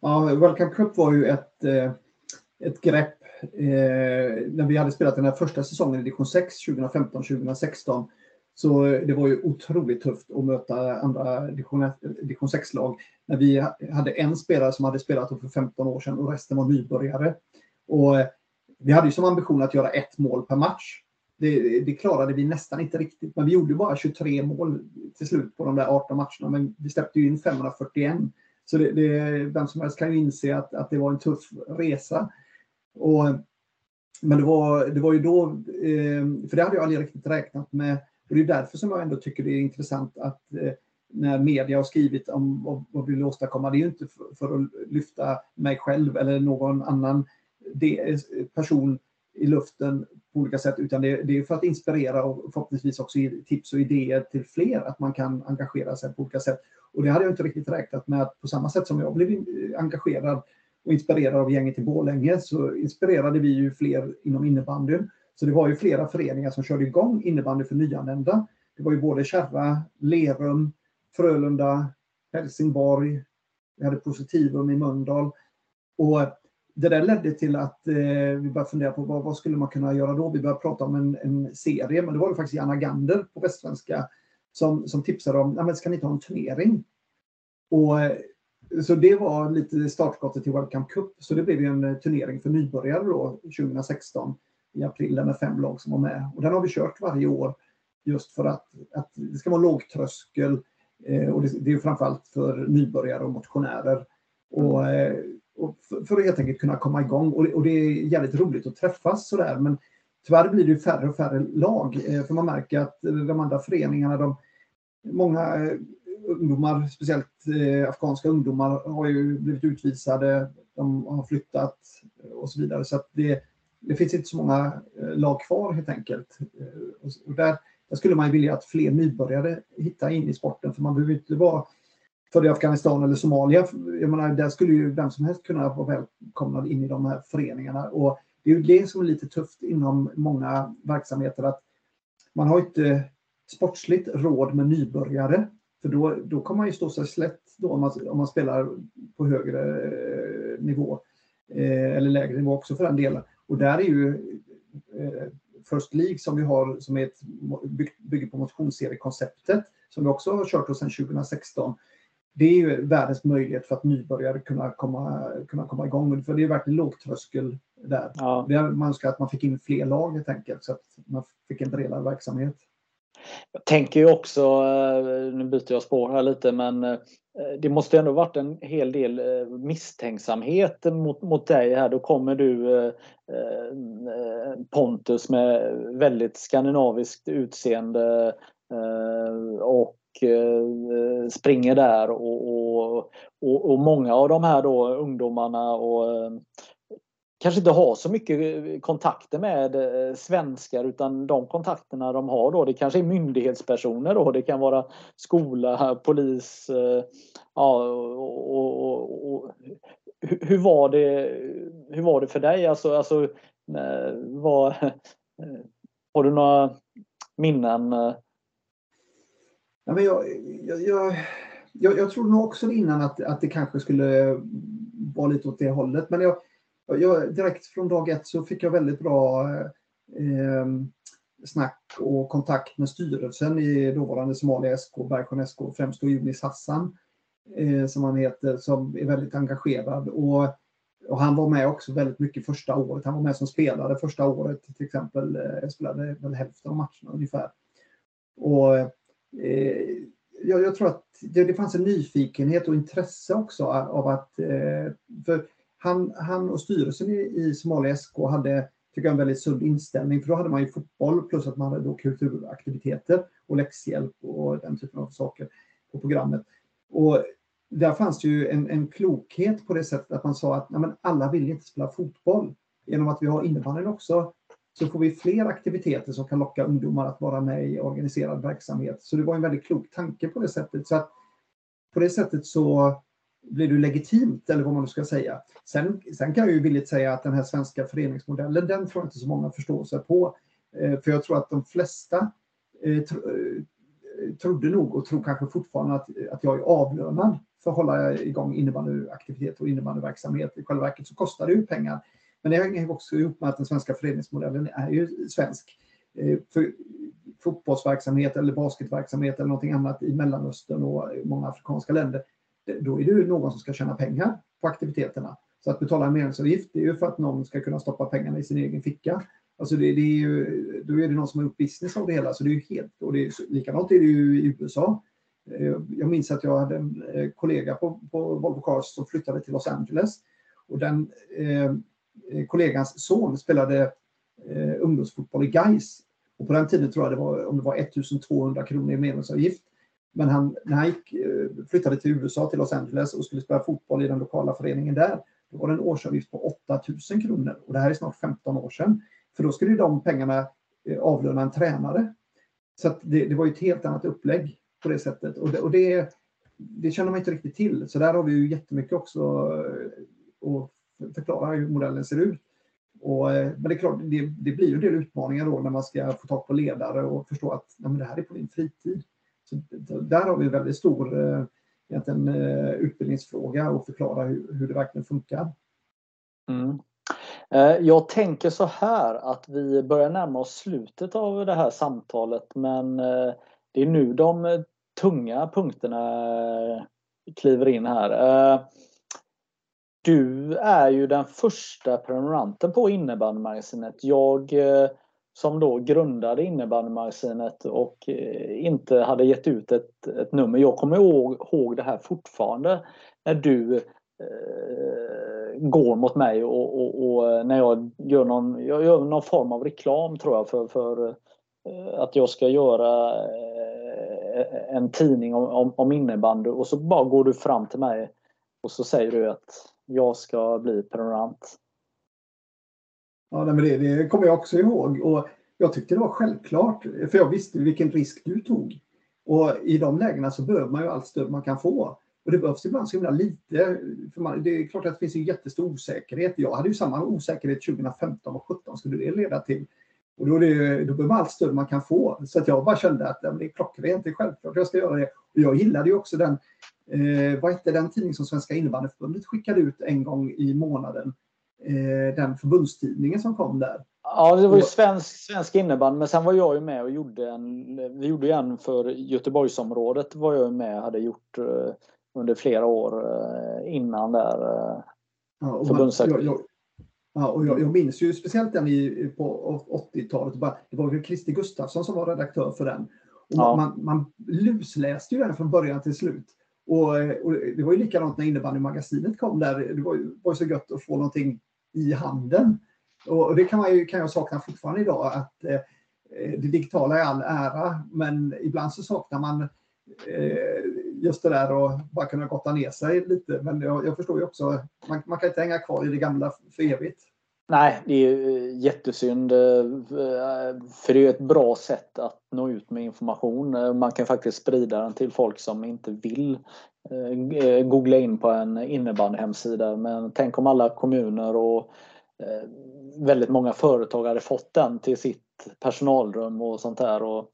Ja, World Cup var ju ett, eh, ett grepp eh, när vi hade spelat den här första säsongen i division 6 2015-2016. Så det var ju otroligt tufft att möta andra division 6-lag. När vi hade en spelare som hade spelat för 15 år sedan och resten var nybörjare. Och eh, vi hade ju som ambition att göra ett mål per match. Det, det, klarade vi nästan inte riktigt, men vi gjorde bara 23 mål till slut på de där 18 matcherna. Men vi släppte ju in 541. Så det, det, vem som helst kan ju inse att, att det var en tuff resa. Och, men det var, det var ju då, eh, för det hade jag aldrig riktigt räknat med. Och det är därför som jag ändå tycker det är intressant att eh, när media har skrivit om vad, vad vi vill åstadkomma, det är ju inte för, för, att lyfta mig själv eller någon annan eh, person i luften på olika sätt, utan det, det är för att inspirera och förhoppningsvis också ge tips och idéer till fler, att man kan engagera sig på olika sätt. Och det hade jag inte riktigt räknat med att på samma sätt som jag blev engagerad och inspirerad av gänget i Borlänge så inspirerade vi ju fler inom innebandyn. Så det var ju flera föreningar som körde igång innebandy för nyanlända. Det var ju både Kärra, Lerum, Frölunda, Helsingborg, vi hade Positivum i Mölndal. Och det där ledde till att eh, vi började fundera på vad, vad, skulle man kunna göra då? Vi började prata om en, en serie, men det var det faktiskt Janna Gander på Västsvenska som, som tipsade om, men ska ni ta en turnering? Och eh, så det var lite startskottet till World Cup Cup. Så det blev ju en eh, turnering för nybörjare då 2016 i april med fem lag som var med. Och den har vi kört varje år just för att, att det ska vara låg tröskel eh, och det, det är framförallt för nybörjare och motionärer. Och, eh, för, för, att helt enkelt kunna komma igång. Och, och det är jävligt roligt att träffas sådär. Men tyvärr blir det färre och färre lag. Eh, för man märker att de andra föreningarna, de, många eh, ungdomar, speciellt eh, afghanska ungdomar, har ju blivit utvisade. De har flyttat eh, och så vidare. Så att det, det finns inte så många eh, lag kvar helt enkelt. Eh, och där, där skulle man vilja att fler nybörjare hittar in i sporten. För man behöver inte vara för i Afghanistan eller Somalia. Jag menar, där skulle ju vem som helst kunna vara välkomnad in i de här föreningarna. Och det är ju det som är lite tufft inom många verksamheter att man har inte sportsligt råd med nybörjare. För då, då kommer man ju stå sig slätt då om man, om man spelar på högre eh, nivå. Eh, eller lägre nivå också för den delen. Och där är ju eh, First League som vi har som är ett, bygger på motionsseriekonceptet som vi också har kört sedan 2016 det är ju världens möjlighet för att nybörjare kunna komma, kunna komma igång. För det är verkligen låg tröskel där. Ja. man önskar att man fick in fler lag helt enkelt så att man fick en bredare verksamhet. Jag tänker ju också, eh, nu byter jag spår här lite, men eh, det måste ändå varit en hel del eh, misstänksamhet mot, mot dig här. Då kommer du Pontus med väldigt skandinaviskt utseende och Eh, springer där och, och, och, och, många av de här då ungdomarna och eh, kanske inte har så mycket kontakter med eh, svenskar utan de kontakterna de har då det kanske är myndighetspersoner då det kan vara skola, polis eh, ja, och, och hur var det hur var det för dig? Alltså, alltså var, har du några minnen Ja, men jag, jag, jag, jag, tror nog också innan att, att det kanske skulle vara lite åt det hållet. Men jag, jag, direkt från dag ett så fick jag väldigt bra eh, snack och kontakt med styrelsen i dåvarande Somalia SK, Bergsjön SK, främst då Junis Hassan eh, som han heter, som är väldigt engagerad. Och, och han var med också väldigt mycket första året. Han var med som spelare första året till exempel. Eh, spelade väl hälften av matcherna ungefär. Och eh, jag, jag, tror att det, det, fanns en nyfikenhet och intresse också av att... Eh, för han, han och styrelsen i, i Somalia SK hade tycker jag, en väldigt sund inställning. För då hade man ju fotboll plus att man hade då kulturaktiviteter och läxhjälp och den typen av saker på programmet. Och där fanns det ju en, en klokhet på det sättet att man sa att nej, men alla vill inte spela fotboll. Genom att vi har innebandyn också så får vi fler aktiviteter som kan locka ungdomar att vara med i organiserad verksamhet. Så det var en väldigt klok tanke på det sättet. Så att på det sättet så blir du legitimt, eller vad man nu ska säga. Sen, sen kan jag ju villigt säga att den här svenska föreningsmodellen, den tror jag inte så många förstår sig på. Eh, för jag tror att de flesta eh, tro, eh, trodde nog och tror kanske fortfarande att, att jag är avlönad för att hålla igång innebandyaktivitet och innebandyverksamhet. I själva verket så kostar det ju pengar. Men det hänger också ihop med att den svenska föreningsmodellen är ju svensk. Eh, för fotbollsverksamhet eller basketverksamhet eller någonting annat i Mellanöstern och många afrikanska länder, då är det ju någon som ska tjäna pengar på aktiviteterna. Så att betala en medlemsavgift, det är ju för att någon ska kunna stoppa pengarna i sin egen ficka. Alltså det, det är ju, då är det någon som har gjort business av det hela. Så det är ju helt, och det är, likadant är det ju i USA. Eh, jag minns att jag hade en eh, kollega på, på Volvo Cars som flyttade till Los Angeles. Och den Eh, Eh, kollegans son spelade eh, ungdomsfotboll i Gais. Och på den tiden tror jag det var, om det var 1200 kronor i medlemsavgift. Men han, när han gick, eh, flyttade till USA, till Los Angeles och skulle spela fotboll i den lokala föreningen där, då var det en årsavgift på 8000 kronor. Och det här är snart 15 år sedan. För då skulle de pengarna eh, avlöna en tränare. Så det, det, var ju ett helt annat upplägg på det sättet. Och det, och det, det känner man inte riktigt till. Så där har vi ju jättemycket också att förklara hur modellen ser ut. Och, eh, men det är klart, det, det blir en del utmaningar då när man ska få tag på ledare och förstå att nej, det här är på din fritid. Så där har vi en väldigt stor eh, egentligen, eh, utbildningsfråga och förklara hur, hur det verkligen funkar. Mm. Eh, jag tänker så här att vi börjar närma oss slutet av det här samtalet men eh, det är nu de tunga punkterna kliver in här. Du är ju den första prenumeranten på innebandymagasinet. Jag eh, som då grundade innebandymagasinet och eh, inte hade gett ut ett, ett nummer. Jag kommer ihåg, ihåg det här fortfarande när du eh, går mot mig och, och, och, eh, när jag gör någon, jag gör någon form av reklam tror jag för, för att jag ska göra en tidning om, om, om innebandy och så bara går du fram till mig och så säger du att jag ska bli prenumerant. Ja, men det, det kommer jag också ihåg. Och jag tyckte det var självklart, för jag visste vilken risk du tog. Och i de lägena så behöver man ju allt stöd man kan få. Och det behövs ibland så himla lite. För man, det är klart att det finns en jättestor osäkerhet. Jag hade ju samma osäkerhet 2015 och 2017 skulle det leda till. Och då, det, då behöver man allt stöd man kan få. Så att jag bara kände att det är klockrent, det är självklart jag ska göra det. Och jag gillade ju också den, eh, vad hette den tidning som Svenska innebandyförbundet skickade ut en gång i månaden? Eh, den förbundstidningen som kom där. Ja, det var ju svensk, svensk innebandy, men sen var jag ju med och gjorde en, vi gjorde en för Göteborgsområdet var jag med och hade gjort eh, under flera år eh, innan där. Eh, ja, och jag, jag, ja, och jag, jag, minns ju speciellt den i, på 80-talet. Det var ju Christer Gustafsson som var redaktör för den. Och ja. man, man lusläste ju den från början till slut. Och, och det var ju likadant när innebandymagasinet kom där. Det var ju, var ju så gött att få någonting i handen. Och det kan, man ju, kan jag sakna fortfarande idag, att eh, det digitala är all ära, men ibland så saknar man eh, just det där att bara kunna gotta ner sig lite. Men jag, jag förstår ju också, man, man, kan inte hänga kvar i det gamla för evigt. Nej, det är eh, jättesynd. Eh, eh, för det är ett bra sätt att nå ut med information. Man kan faktiskt sprida den till folk som inte vill googla in på en innebandyhemsida. Men tänk om alla kommuner och väldigt många företag hade fått den till sitt personalrum och sånt där. Och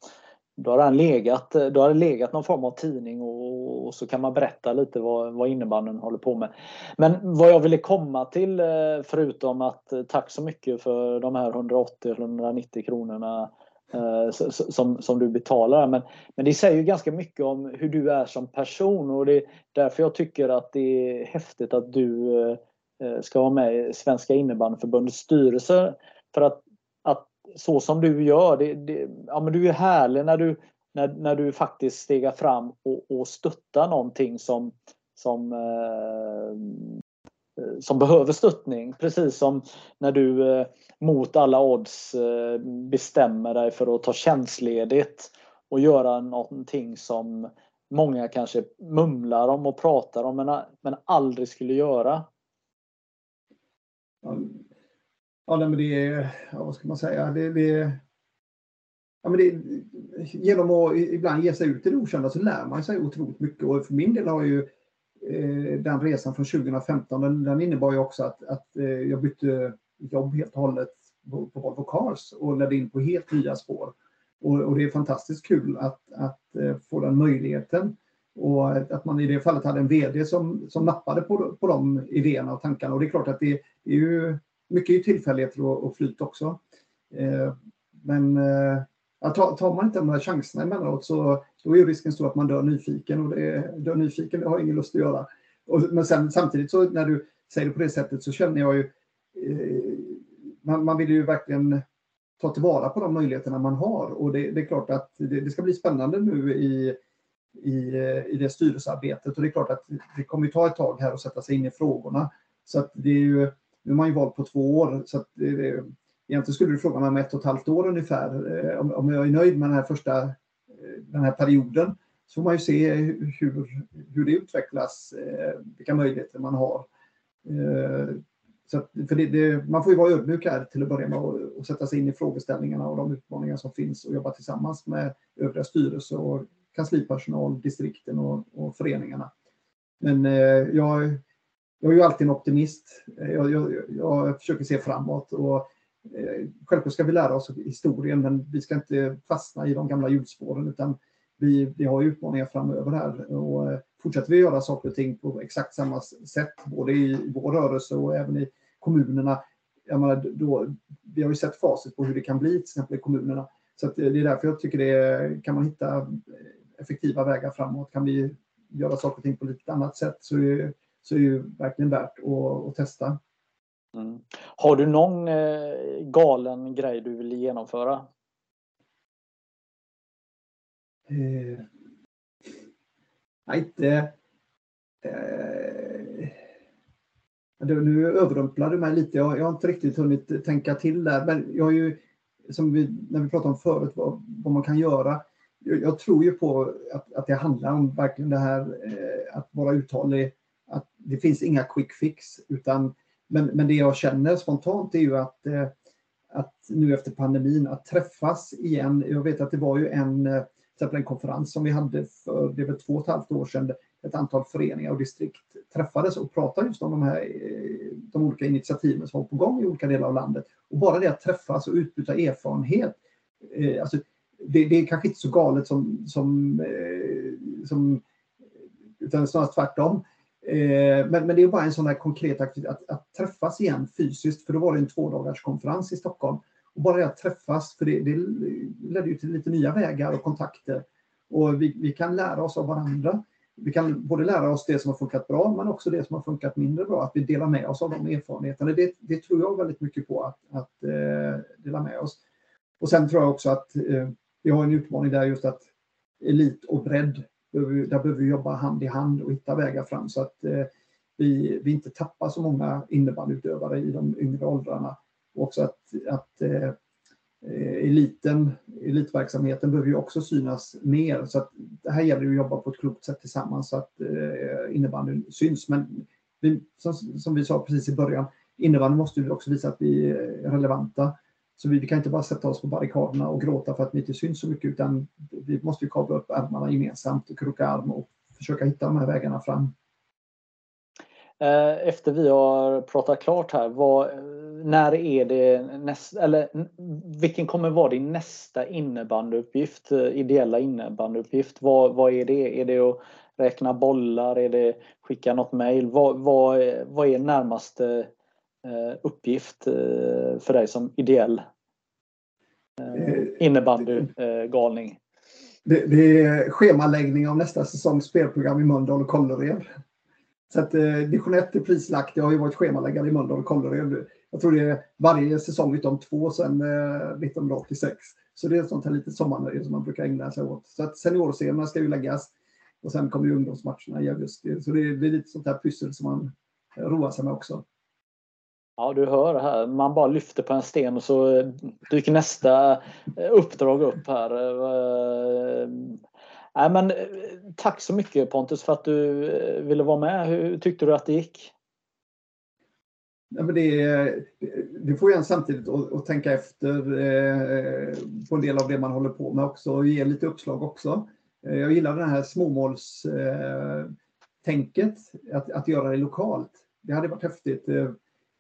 då har han legat, eh, då har det legat någon form av tidning och, och så kan man berätta lite vad, vad innebandyn håller på med. Men vad jag ville komma till eh, förutom att eh, tack så mycket för de här 180-190 kronorna som, som du betalar. Men, men det säger ju ganska mycket om hur du är som person och det är därför jag tycker att det är häftigt att du ska vara med i Svenska innebandyförbundets styrelse. För att så som du gör, det, det, ja, men du är härlig när du, när, när du faktiskt stegar fram och, och stöttar någonting som, som, eh, som behöver stöttning. Precis som när du eh, mot alla odds eh, bestämmer dig för att ta tjänstledigt och göra någonting som många kanske mumlar om och pratar om men, men aldrig skulle göra. Ja, men det är, ja, vad ska man säga, det, det, ja, men det, genom att ibland ge sig ut i det okända så lär man sig otroligt mycket och för min del har ju eh, den resan från 2015, den, den innebar ju också att, att eh, jag bytte jobb helt och hållet på, på Volvo Cars och ledde in på helt nya spår. Och, och det är fantastiskt kul att, att eh, få den möjligheten. Och att man i det fallet hade en VD som, som nappade på, på de idéerna och tankarna. Och det är klart att det, det är ju mycket är tillfälligheter och, och flyt också. Eh, men eh, tar, tar man inte de här chanserna emellanåt så då är risken stor att man dör nyfiken och det, dör nyfiken det har jag ingen lust att göra. Och, men sen, samtidigt så när du säger det på det sättet så känner jag ju eh, man, man vill ju verkligen ta tillvara på de möjligheterna man har och det, det är klart att det, det, ska bli spännande nu i, i, i det styrelsearbetet och det är klart att det kommer ta ett tag här att sätta sig in i frågorna. Så att det är ju nu är man ju valt på två år så att eh, egentligen skulle du fråga mig om ett och ett halvt år ungefär eh, om, om jag är nöjd med den här första eh, den här perioden så får man ju se hur, hur det utvecklas, eh, vilka möjligheter man har. Eh, så att, för det, det, man får ju vara ödmjuk här till att börja med och, och, sätta sig in i frågeställningarna och de utmaningar som finns och jobba tillsammans med övriga styrelser och kanslipersonal, distrikten och, och föreningarna. Men eh, jag, jag är ju alltid en optimist. Jag, jag, jag försöker se framåt och eh, självklart ska vi lära oss historien men vi ska inte fastna i de gamla hjulspåren utan vi, vi har utmaningar framöver här och eh, fortsätter vi göra saker och ting på exakt samma sätt både i vår rörelse och även i kommunerna. Jag menar, då, vi har ju sett facit på hur det kan bli till exempel i kommunerna. Så eh, det är därför jag tycker det är, kan man hitta eh, effektiva vägar framåt, kan vi göra saker och ting på lite annat sätt så är, så är det ju verkligen värt att, att testa. Mm. Har du någon eh, galen grej du vill genomföra? Eh, inte... Eh, nu överrumplade du mig lite. Jag, jag har inte riktigt hunnit tänka till där. Men jag har ju, som vi, när vi pratade om förut, vad, vad man kan göra. Jag, jag, tror ju på att, att det handlar om verkligen det här eh, att vara uthållig. Det finns inga quick fix. Utan, men, men det jag känner spontant är ju att, eh, att nu efter pandemin, att träffas igen. Jag vet att det var ju en, eh, till en konferens som vi hade för det var två och ett halvt år sedan ett antal föreningar och distrikt träffades och pratade just om de här eh, de olika initiativen som var på gång i olika delar av landet. Och bara det att träffas och utbyta erfarenhet. Alltså, det, det, är kanske inte så galet som, som, som utan snarare tvärtom. Eh, men, men det är bara en sån här konkret aktivitet, att, att, träffas igen fysiskt, för då var det en tvådagarskonferens konferens i Stockholm. Och bara det att träffas, för det, det ledde ju till lite nya vägar och kontakter. Och vi, vi kan lära oss av varandra vi kan både lära oss det som har funkat bra men också det som har funkat mindre bra. Att vi delar med oss av de erfarenheterna. Det, det tror jag väldigt mycket på att, att eh, dela med oss. Och sen tror jag också att eh, vi har en utmaning där just att elit och bredd, där behöver vi jobba hand i hand och hitta vägar fram så att eh, vi, vi inte tappar så många innebandyutövare i de yngre åldrarna. Och också att, att eh, eh eliten, elitverksamheten behöver ju också synas mer. Så att det här gäller att jobba på ett klokt sätt tillsammans så att eh, innebandyn syns. Men vi, som, som, vi sa precis i början, innebandyn måste ju också visa att vi är relevanta. Så vi, vi, kan inte bara sätta oss på barrikaderna och gråta för att vi inte syns så mycket utan vi måste ju kavla upp ärmarna gemensamt och kroka arm och försöka hitta de här vägarna fram. Eh, efter vi har pratat klart här, vad, när är det näst, eller vilken kommer vara din nästa innebandyuppgift, eh, ideella innebandyuppgift? Vad, vad är det? Är det att räkna bollar? Är det skicka något mejl? Vad, vad, vad är närmaste eh, uppgift för dig som ideell innebandygalning? Det, det är schemaläggning av nästa säsongs spelprogram i Mölndal och Kållered. Så att eh, division 1 är prislagt. Jag har ju varit schemaläggare i Mölndal och Kållered. Jag tror det är varje säsong utom två sedan eh, 1986. Så det är sånt här litet sommarnöje som man brukar ägna sig åt. Så att seniorserierna ska ju läggas och sen kommer ju ungdomsmatcherna i augusti. Så det blir lite sånt här pyssel som man eh, roar sig med också. Ja, du hör här. Man bara lyfter på en sten och så eh, dyker nästa eh, uppdrag upp här. Eh, nej, men, tack så mycket Pontus för att du ville vara med. Hur tyckte du att det gick? Nej, men det, det får ju en samtidigt att, att tänka efter eh, på en del av det man håller på med också och ge lite uppslag också. Eh, jag gillar det här småmålstänket, eh, att, att göra det lokalt. Det hade varit häftigt.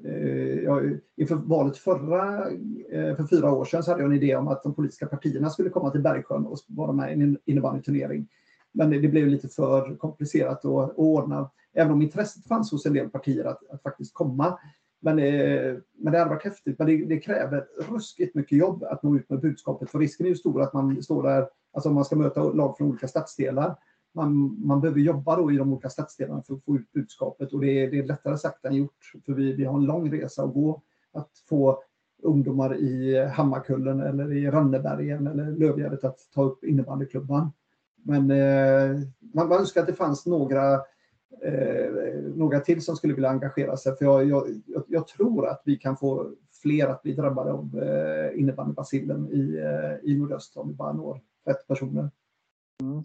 Eh, jag, inför valet förra, eh, för fyra år sedan så hade jag en idé om att de politiska partierna skulle komma till Bergsjön och vara med i en innebandyturnering. Men det, blev lite för komplicerat att ordna, även om intresset fanns hos en del partier att, att faktiskt komma. Men, eh, men det hade varit häftigt, men det, det, kräver ruskigt mycket jobb att nå ut med budskapet. För risken är ju stor att man står där, alltså om man ska möta lag från olika stadsdelar, man, man behöver jobba då i de olika stadsdelarna för att få ut budskapet och det är, det är lättare sagt än gjort. För vi, vi har en lång resa att gå att få ungdomar i Hammarkullen eller i Rannebergen eller Lövgärdet att ta upp innebandyklubban. Men eh, man, man önskar att det fanns några, eh, några till som skulle vilja engagera sig. För jag, jag, jag, tror att vi kan få fler att bli drabbade av eh, innebandybacillen i, eh, i nordöst om vi bara når rätt personer. Mm.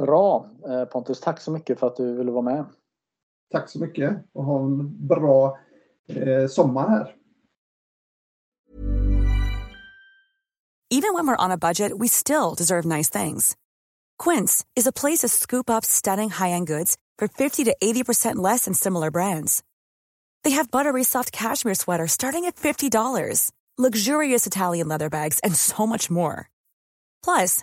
Bra eh, Pontus, tack så mycket för att du ville vara med. Tack så mycket och ha en bra eh, sommar här. Even when we're on a budget we still deserve nice things. Quince is a place to scoop up stunning high-end goods for 50 to 80% less than similar brands. They have buttery soft cashmere sweaters starting at $50, luxurious Italian leather bags and so much more. Plus,